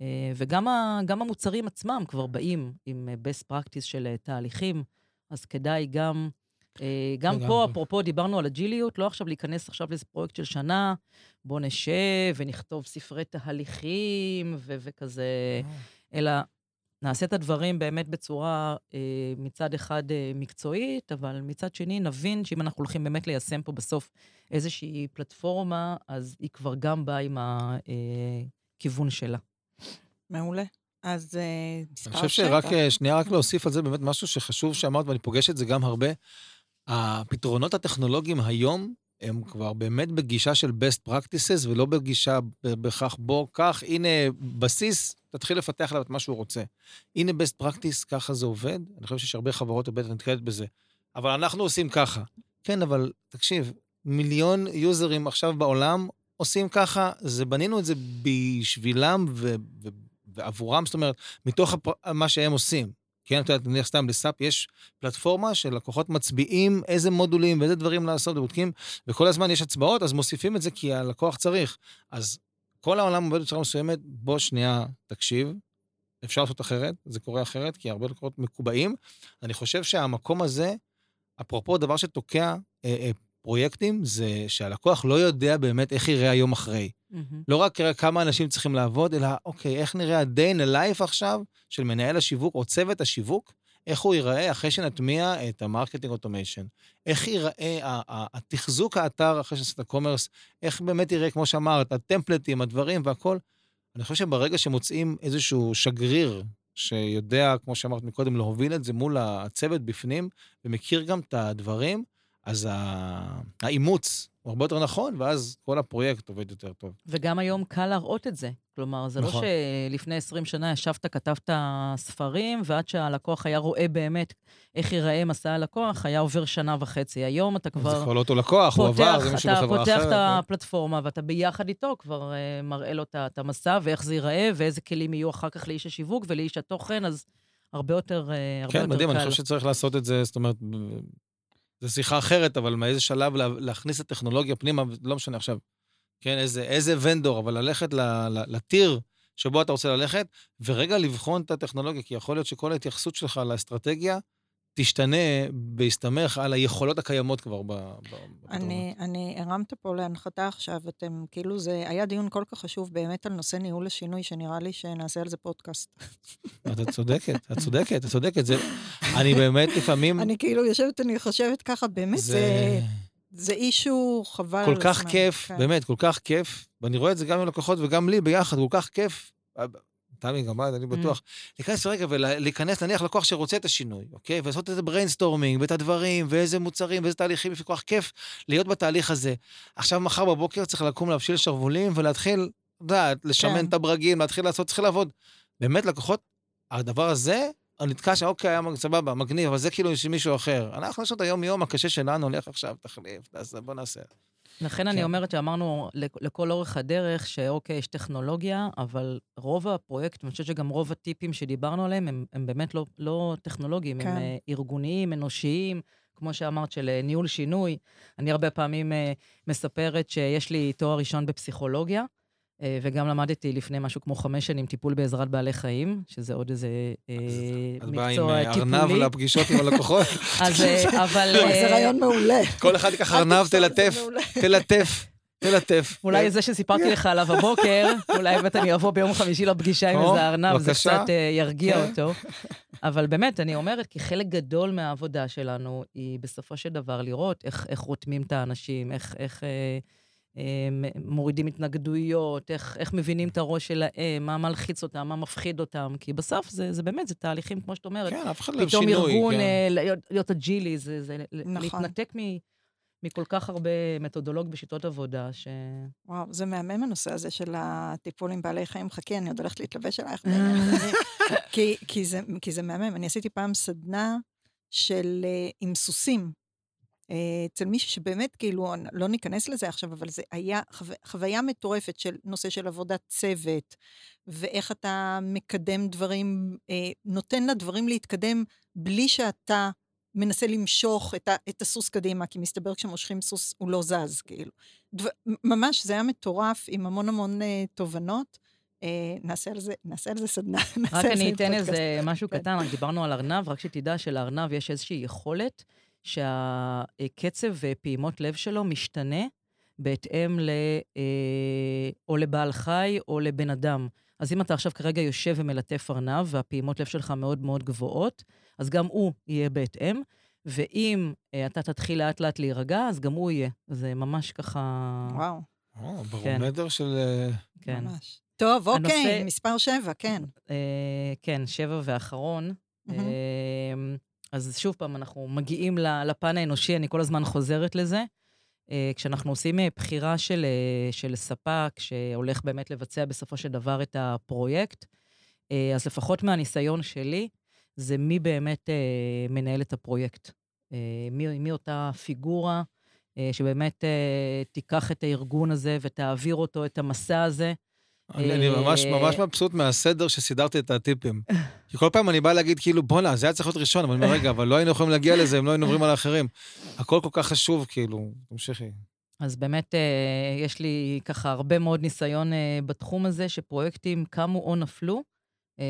אה, וגם ה- גם המוצרים עצמם כבר באים עם אה, best practice של אה, תהליכים, אז כדאי גם, גם פה, לגמרי. אפרופו, דיברנו על אג'יליות, לא עכשיו להיכנס עכשיו לאיזה פרויקט של שנה, בוא נשב ונכתוב ספרי תהליכים ו- וכזה, אלא נעשה את הדברים באמת בצורה מצד אחד מקצועית, אבל מצד שני נבין שאם אנחנו הולכים באמת ליישם פה בסוף איזושהי פלטפורמה, אז היא כבר גם באה עם הכיוון שלה. מעולה. אז אה, אני מספר חושב שרק, שבע. אה, שנייה, רק להוסיף על זה באמת משהו שחשוב שאמרת, ואני פוגש את זה גם הרבה. הפתרונות הטכנולוגיים היום, הם כבר באמת בגישה של best practices, ולא בגישה ב- בהכרח בוא, קח, הנה בסיס, תתחיל לפתח עליו את מה שהוא רוצה. הנה best practice, ככה זה עובד. אני חושב שיש הרבה חברות בטח נתקלת בזה. אבל אנחנו עושים ככה. כן, אבל תקשיב, מיליון יוזרים עכשיו בעולם עושים ככה, זה בנינו את זה בשבילם ו- ו- ועבורם, זאת אומרת, מתוך הפ- מה שהם עושים. כן, אתה יודע, נניח סתם לסאפ, יש פלטפורמה של לקוחות מצביעים איזה מודולים ואיזה דברים לעשות ובודקים, וכל הזמן יש הצבעות, אז מוסיפים את זה כי הלקוח צריך. אז כל העולם עובד בצורה מסוימת, בוא שנייה תקשיב, אפשר לעשות אחרת, זה קורה אחרת, כי הרבה לקוחות מקובעים. אני חושב שהמקום הזה, אפרופו דבר שתוקע אה, אה, פרויקטים, זה שהלקוח לא יודע באמת איך יראה היום אחרי. לא רק כמה אנשים צריכים לעבוד, אלא אוקיי, איך נראה ה-day in life עכשיו של מנהל השיווק או צוות השיווק, איך הוא ייראה אחרי שנטמיע את ה marketing automation. איך ייראה התחזוק האתר אחרי שנעשה את ה commerce, איך באמת יראה, כמו שאמרת, הטמפלטים, הדברים והכל. אני חושב שברגע שמוצאים איזשהו שגריר שיודע, כמו שאמרת מקודם, להוביל את זה מול הצוות בפנים, ומכיר גם את הדברים, אז האימוץ הוא הרבה יותר נכון, ואז כל הפרויקט עובד יותר טוב. וגם היום קל להראות את זה. כלומר, זה נכון. לא שלפני 20 שנה ישבת, כתבת ספרים, ועד שהלקוח היה רואה באמת איך ייראה מסע הלקוח, היה עובר שנה וחצי. היום אתה זה כבר כבר לא אותו לקוח, הוא עבר, זה מישהו אתה בחברה פותח אחרת. את הפלטפורמה, ואתה ביחד איתו כבר uh, מראה לו את המסע, ואיך זה ייראה, ואיזה כלים יהיו אחר כך לאיש השיווק ולאיש התוכן, אז הרבה יותר, uh, הרבה כן, יותר מדהים, אני קל. חושב שצריך לעשות את זה, זאת אומרת, זו שיחה אחרת, אבל מאיזה שלב לה- להכניס את הטכנולוגיה פנימה, לא משנה עכשיו, כן, איזה, איזה ונדור, אבל ללכת לטיר שבו אתה רוצה ללכת, ורגע לבחון את הטכנולוגיה, כי יכול להיות שכל ההתייחסות שלך לאסטרטגיה תשתנה בהסתמך על היכולות הקיימות כבר ב... ב-. אני, אני הרמת פה להנחתה עכשיו, אתם, כאילו זה היה דיון כל כך חשוב באמת על נושא ניהול השינוי, שנראה לי שנעשה על זה פודקאסט. את צודקת, את צודקת, את צודקת. זה, אני באמת לפעמים... אני כאילו יושבת, אני חושבת ככה, באמת, זה, זה זה אישו חבל כל כך הזמן. כיף, כן. באמת, כל כך כיף, ואני רואה את זה גם עם לקוחות וגם לי ביחד, כל כך כיף. תמי, גם את, אני בטוח. להיכנס רגע ולהיכנס, נניח לקוח שרוצה את השינוי, אוקיי? ולעשות את brainstorming, ואת הדברים, ואיזה מוצרים, ואיזה תהליכים, יש לי כל כך כיף להיות בתהליך הזה. עכשיו, מחר בבוקר צריך לקום להפשיל שרוולים ולהתחיל, את יודעת, לשמן כן. את הברגים, להתחיל לעשות, צריך לעבוד. באמת, לקוחות, הדבר הזה, אני נתקע שם, אוקיי, היה סבבה, מגניב, אבל זה כאילו של מישהו אחר. אנחנו יש לנו את היום-יום הקשה שלנו, לך עכשיו, תחליף, בוא נעשה. לכן אני כן. אומרת שאמרנו לכ- לכל אורך הדרך, שאוקיי, יש טכנולוגיה, אבל רוב הפרויקט, ואני חושבת שגם רוב הטיפים שדיברנו עליהם, הם, הם באמת לא, לא טכנולוגיים, כן. הם אה, ארגוניים, אנושיים, כמו שאמרת, של אה, ניהול שינוי. אני הרבה פעמים אה, מספרת שיש לי תואר ראשון בפסיכולוגיה, וגם למדתי לפני משהו כמו חמש שנים טיפול בעזרת בעלי חיים, שזה עוד איזה אה, את באה עם מקצוע אה, ארנב טיפולי. לפגישות עם הלקוחות. אז אה, אבל... אה, זה רעיון מעולה. כל אחד ייקח ארנב, תלטף. תלטף, תלטף. אולי זה שסיפרתי לך עליו הבוקר, אולי באמת אני אבוא ביום חמישי לפגישה עם איזה ארנב, זה. קצת אה, ירגיע כן. אותו. אבל באמת, אני אומרת, כי חלק גדול מהעבודה שלנו היא בסופו של דבר לראות איך, איך רותמים את האנשים, איך, אה, אה, מורידים התנגדויות, איך, איך מבינים את הראש שלהם, מה מלחיץ אותם, מה מפחיד אותם, כי בסוף זה, זה באמת, זה תהליכים, כמו שאת אומרת. כן, אף אחד לא אוהב פתאום שינוי. ארגון, כן. אה, להיות, להיות אג'ילי, זה, זה נכון. להתנתק מ, מכל כך הרבה מתודולוגיות ושיטות עבודה, ש... וואו, זה מהמם הנושא הזה של הטיפול עם בעלי חיים. חכי, אני עוד הולכת להתלבש עלייך. כי, כי, זה, כי זה מהמם. אני עשיתי פעם סדנה של אה, עם סוסים. אצל מישהו שבאמת, כאילו, לא ניכנס לזה עכשיו, אבל זה היה חו... חוויה מטורפת של נושא של עבודת צוות, ואיך אתה מקדם דברים, אה, נותן לדברים להתקדם בלי שאתה מנסה למשוך את, ה, את הסוס קדימה, כי מסתבר כשמושכים סוס הוא לא זז, כאילו. דבר, ממש, זה היה מטורף, עם המון המון אה, תובנות. אה, נעשה, על זה, נעשה על זה סדנה. רק אני אתן. איזה משהו כן. קטן, רק דיברנו על ארנב, רק שתדע שלארנב יש איזושהי יכולת שהקצב ופעימות לב שלו משתנה בהתאם ל... אה, או לבעל חי או לבן אדם. אז אם אתה עכשיו כרגע יושב ומלטף ארנב, והפעימות לב שלך מאוד מאוד גבוהות, אז גם הוא יהיה בהתאם. ואם אה, אתה תתחיל לאט-לאט להירגע, אז גם הוא יהיה. זה ממש ככה... וואו, או, ברומטר של... אה, כן. ממש. טוב, הנושא- אוקיי, מספר שבע, כן. אה, כן, שבע ואחרון. מהמם. אמ, אז שוב פעם, אנחנו מגיעים לפן האנושי, אני כל הזמן חוזרת לזה. אה, כשאנחנו עושים אה, בחירה של, אה, של ספק שהולך באמת לבצע בסופו של דבר את הפרויקט, אז לפחות מהניסיון שלי, זה מי באמת מנהל את הפרויקט. מי, מי אותה פיגורה שבאמת תיקח את הארגון הזה ותעביר אותו, את המסע הזה. אני ממש ממש מבסוט מהסדר שסידרתי את הטיפים. כי כל פעם אני בא להגיד כאילו, בואנה, זה היה צריך להיות ראשון, אבל אני אומר, רגע, אבל לא היינו יכולים להגיע לזה אם לא היינו עוברים על האחרים. הכל כל כך חשוב, כאילו, תמשיכי. אז באמת, אה, יש לי ככה הרבה מאוד ניסיון אה, בתחום הזה, שפרויקטים קמו או נפלו אה,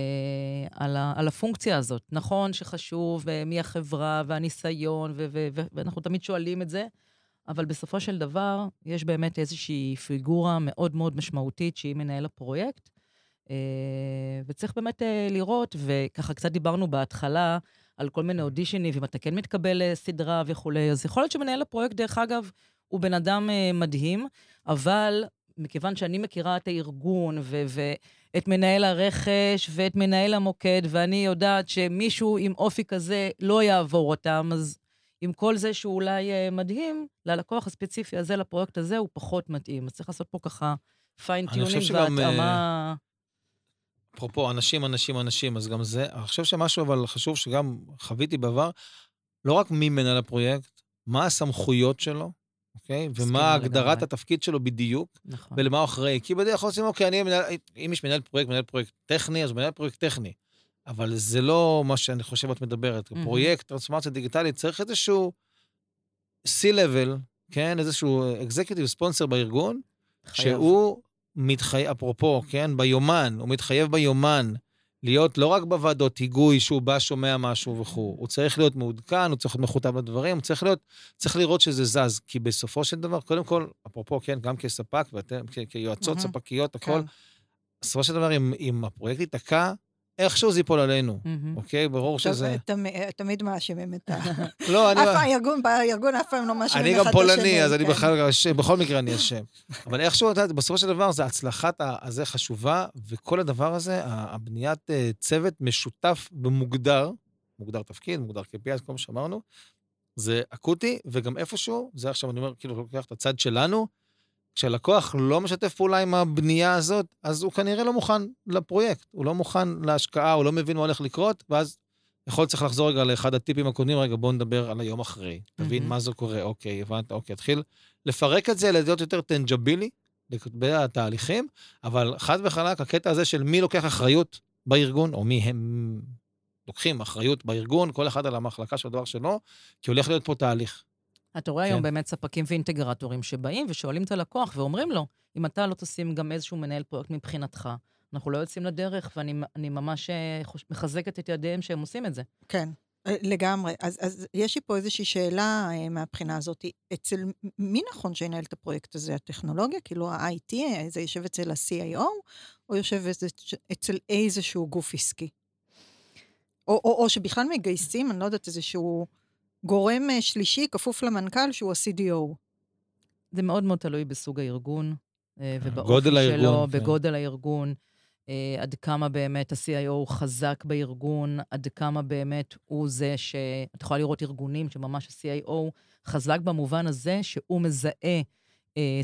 על, ה, על הפונקציה הזאת. נכון שחשוב מי החברה והניסיון, ו, ו, ו, ואנחנו תמיד שואלים את זה, אבל בסופו של דבר, יש באמת איזושהי פיגורה מאוד מאוד משמעותית שהיא מנהל הפרויקט, אה, וצריך באמת אה, לראות, וככה קצת דיברנו בהתחלה על כל מיני אודישנים, ואם אתה כן מתקבל לסדרה וכולי, אז יכול להיות שמנהל הפרויקט, דרך אגב, הוא בן אדם אה, מדהים, אבל מכיוון שאני מכירה את הארגון ו- ואת מנהל הרכש ואת מנהל המוקד, ואני יודעת שמישהו עם אופי כזה לא יעבור אותם, אז עם כל זה שהוא אולי אה, מדהים, ללקוח הספציפי הזה, לפרויקט הזה, הוא פחות מתאים. אז צריך לעשות פה ככה fine-tuning והתאמה... אפרופו, אנשים, אנשים, אנשים, אז גם זה, אני חושב שמשהו אבל חשוב שגם חוויתי בעבר, לא רק מי מנהל הפרויקט, מה הסמכויות שלו, אוקיי? ומה הגדרת. התפקיד שלו בדיוק, נכון. ולמה הוא אחראי. כי בדרך כלל עושים, אוקיי, אני מנהל, אם יש מנהל פרויקט, מנהל פרויקט טכני, אז הוא מנהל פרויקט טכני. אבל זה לא מה שאני חושב את מדברת. מהמם. פרויקט טרנספורמציה דיגיטלית צריך איזשהו C-Level, כן? איזשהו executive sponsor בארגון, חייב. שהוא מתחייב, אפרופו, כן, ביומן, הוא מתחייב ביומן להיות לא רק בוועדות היגוי שהוא בא, שומע משהו וכו', הוא צריך להיות מעודכן, הוא צריך להיות מחוטב לדברים, הוא צריך להיות, צריך לראות שזה זז, כי בסופו של דבר, קודם כל, אפרופו, כן, גם כספק ואתם, כ- כיועצות, מהמם. ספקיות, הכל, כן. בסופו של דבר, אם, אם הפרויקט ייתקע, איכשהו זה ייפול עלינו. אוקיי? ברור שזה... תמ- תמיד מאשימים את ה... לא, אני... אף פעם, הארגון, בארגון אף פעם לא מאשימים אני אחד גם את השני. פולני, אז אני כן. בכלל, אשם, בכל מקרה אני אשם. אבל איכשהו, בסופו של דבר, זה הצלחת הזה חשובה, וכל הדבר הזה, הבניית אה, צוות משותף ומוגדר, מוגדר תפקיד, מוגדר KPI, כל מה שאמרנו, זה אקוטי, וגם איפשהו, זה עכשיו אני אומר, כאילו, לוקח את הצד שלנו, כשהלקוח לא משתף פעולה עם הבנייה הזאת, אז הוא כנראה לא מוכן לפרויקט, הוא לא מוכן להשקעה, הוא לא מבין מה הולך לקרות, ואז יכול צריך לחזור רגע לאחד הטיפים הקודמים, רגע, בואו נדבר על היום אחרי. תבין מהמם. מה זה קורה, אוקיי, הבנת, אוקיי, תתחיל לפרק את זה, להיות יותר טנג'בילי לגבי התהליכים, אבל חד וחלק, הקטע הזה של מי לוקח אחריות בארגון, או מי הם לוקחים אחריות בארגון, כל אחד על המחלקה של הדבר שלו, כי הולך להיות פה תהליך. אתה רואה היום כן. באמת ספקים ואינטגרטורים שבאים ושואלים את הלקוח ואומרים לו, אם אתה לא תשים גם איזשהו מנהל פרויקט מבחינתך, אנחנו לא יוצאים לדרך, ואני אני ממש אה, מחזקת את ידיהם שהם עושים את זה. כן, אה, לגמרי. אז, אז יש לי פה איזושהי שאלה אה, מהבחינה הזאת. אצל מי נכון שינהל את הפרויקט הזה? הטכנולוגיה? כאילו ה-IT, זה יושב אצל ה-CIO, או יושב אצל איזשהו גוף עסקי? או, או, או שבכלל מגייסים, אני לא יודעת, איזשהו גורם אה, שלישי כפוף למנכ"ל שהוא ה-CDO. זה מאוד מאוד תלוי בסוג הארגון, אה, ובאופי גודל שלו, הארגון, כן. בגודל הארגון, אה, עד כמה באמת ה-CIO חזק בארגון, עד כמה באמת הוא זה ש... את יכולה לראות ארגונים שממש ה-CIO חזק במובן הזה שהוא מזהה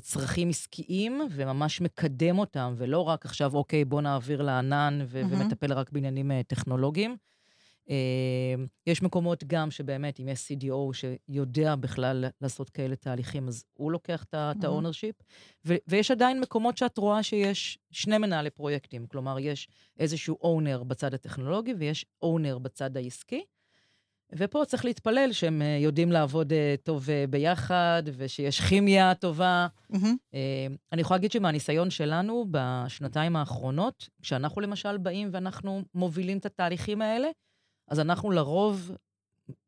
צרכים עסקיים וממש מקדם אותם, ולא רק עכשיו, אוקיי, בוא נעביר לענן ו- מהמם. ומטפל רק בעניינים טכנולוגיים. אה, יש מקומות גם שבאמת, אם יש CDO שיודע בכלל לעשות כאלה תהליכים, אז הוא לוקח את מהמם. ה-ownership. ויש עדיין מקומות שאת רואה שיש שני מנהלי פרויקטים. כלומר, יש איזשהו owner בצד הטכנולוגי ויש owner בצד העסקי. ופה צריך להתפלל שהם אה, יודעים לעבוד אה, טוב אה, ביחד, ושיש כימיה טובה. מהמם. אה, אני יכולה להגיד שמהניסיון שלנו בשנתיים האחרונות, כשאנחנו למשל באים ואנחנו מובילים את התהליכים האלה, אז אנחנו לרוב,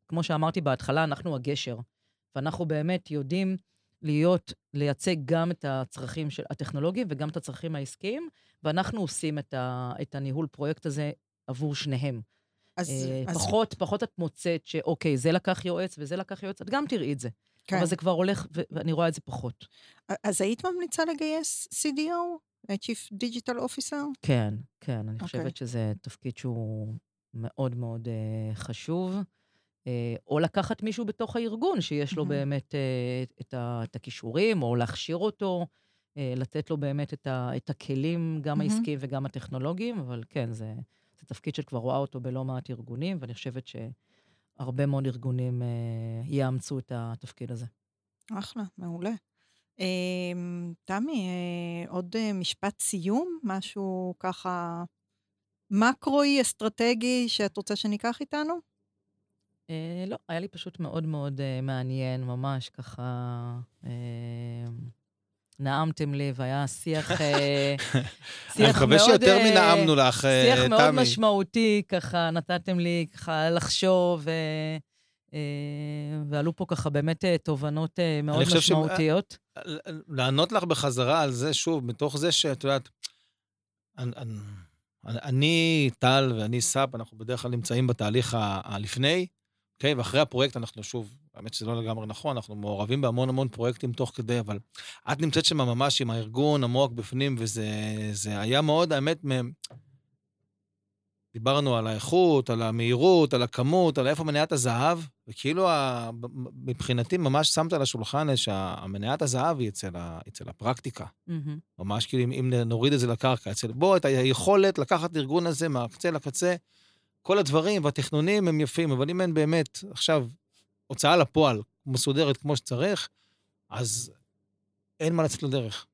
כמו שאמרתי בהתחלה, אנחנו הגשר. ואנחנו באמת יודעים להיות, לייצג גם את הצרכים של הטכנולוגיים וגם את הצרכים העסקיים, ואנחנו עושים את, ה, את הניהול פרויקט הזה עבור שניהם. אז, אה, אז פחות, פחות את מוצאת שאוקיי, זה לקח יועץ וזה לקח יועץ, את גם תראי את זה. כן. אבל זה כבר הולך, ואני רואה את זה פחות. אז היית ממליצה לגייס CDO? Chief Digital Officer? כן, כן, אני אוקיי. חושבת שזה תפקיד שהוא מאוד מאוד אה, חשוב. אה, או לקחת מישהו בתוך הארגון שיש לו מהמם. באמת אה, את, ה, את הכישורים, או להכשיר אותו, אה, לתת לו באמת את, ה, את הכלים, גם מהמם. העסקיים וגם הטכנולוגיים, אבל כן, זה, זה תפקיד שכבר רואה אותו בלא מעט ארגונים, ואני חושבת שהרבה מאוד ארגונים אה, יאמצו את התפקיד הזה. אחלה, מעולה. אמ, תמי, אה, עוד אה, משפט סיום? משהו ככה מקרואי, אסטרטגי, שאת רוצה שניקח איתנו? אה, לא, היה לי פשוט מאוד מאוד אה, מעניין, ממש ככה... אה, נעמתם לי, והיה שיח, אה, אני שיח מקווה מאוד... שיותר אה, מנעמנו לך, אה, שיח מאוד תמי. משמעותי, ככה נתתם לי ככה לחשוב, אה, אה, ועלו פה ככה באמת אה, תובנות אה, מאוד חושב ש- משמעותיות. לענות לך בחזרה על זה, שוב, מתוך זה שאת יודעת, אני- טל ואני סאפ, אנחנו בדרך כלל נמצאים בתהליך הלפני, אוקיי? ואחרי הפרויקט אנחנו שוב, האמת שזה לא לגמרי נכון, אנחנו מעורבים בהמון המון פרויקטים תוך כדי, אבל את נמצאת שם ממש עם הארגון עמוק בפנים, וזה זה היה מאוד, האמת. דיברנו על האיכות, על המהירות, על הכמות, על איפה מניית הזהב, וכאילו ה... מבחינתי ממש שמת על השולחן שהמניית הזהב היא אצל, ה... אצל הפרקטיקה. מהמם. ממש כאילו, אם, אם נוריד את זה לקרקע, אצל... בוא, את היכולת לקחת את הארגון הזה מהקצה לקצה, כל הדברים והתכנונים הם יפים, אבל אם אין באמת עכשיו הוצאה לפועל מסודרת כמו שצריך, אז אין מה לצאת לדרך.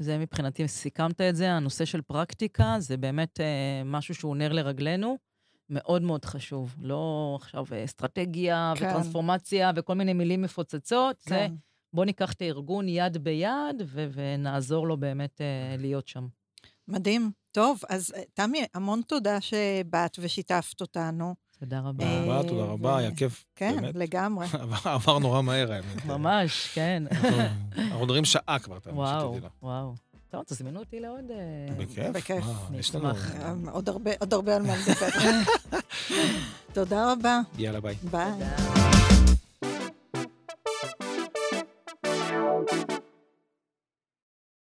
זה מבחינתי, סיכמת את זה, הנושא של פרקטיקה, זה באמת אה, משהו שהוא נר לרגלינו, מאוד מאוד חשוב. לא עכשיו אה, אסטרטגיה כן. וטרנספורמציה וכל מיני מילים מפוצצות, זה כן. בוא ניקח את הארגון יד ביד ו- ונעזור לו באמת אה, להיות שם. מדהים. טוב, אז אה, תמי, המון תודה שבאת ושיתפת אותנו. תודה רבה. אה, תודה רבה, תודה רבה, היה כיף. כן. לגמרי. עבר נורא מהר, האמת. ממש, כן. אנחנו- מדברים שעה כבר, וואו. וואו. טוב, תזמינו אותי לעוד... אה, בכיף. בכיף. מה, יש לנו... אה, עוד הרבה, עוד הרבה על מה לדבר. תודה רבה. יאללה, ביי. ביי.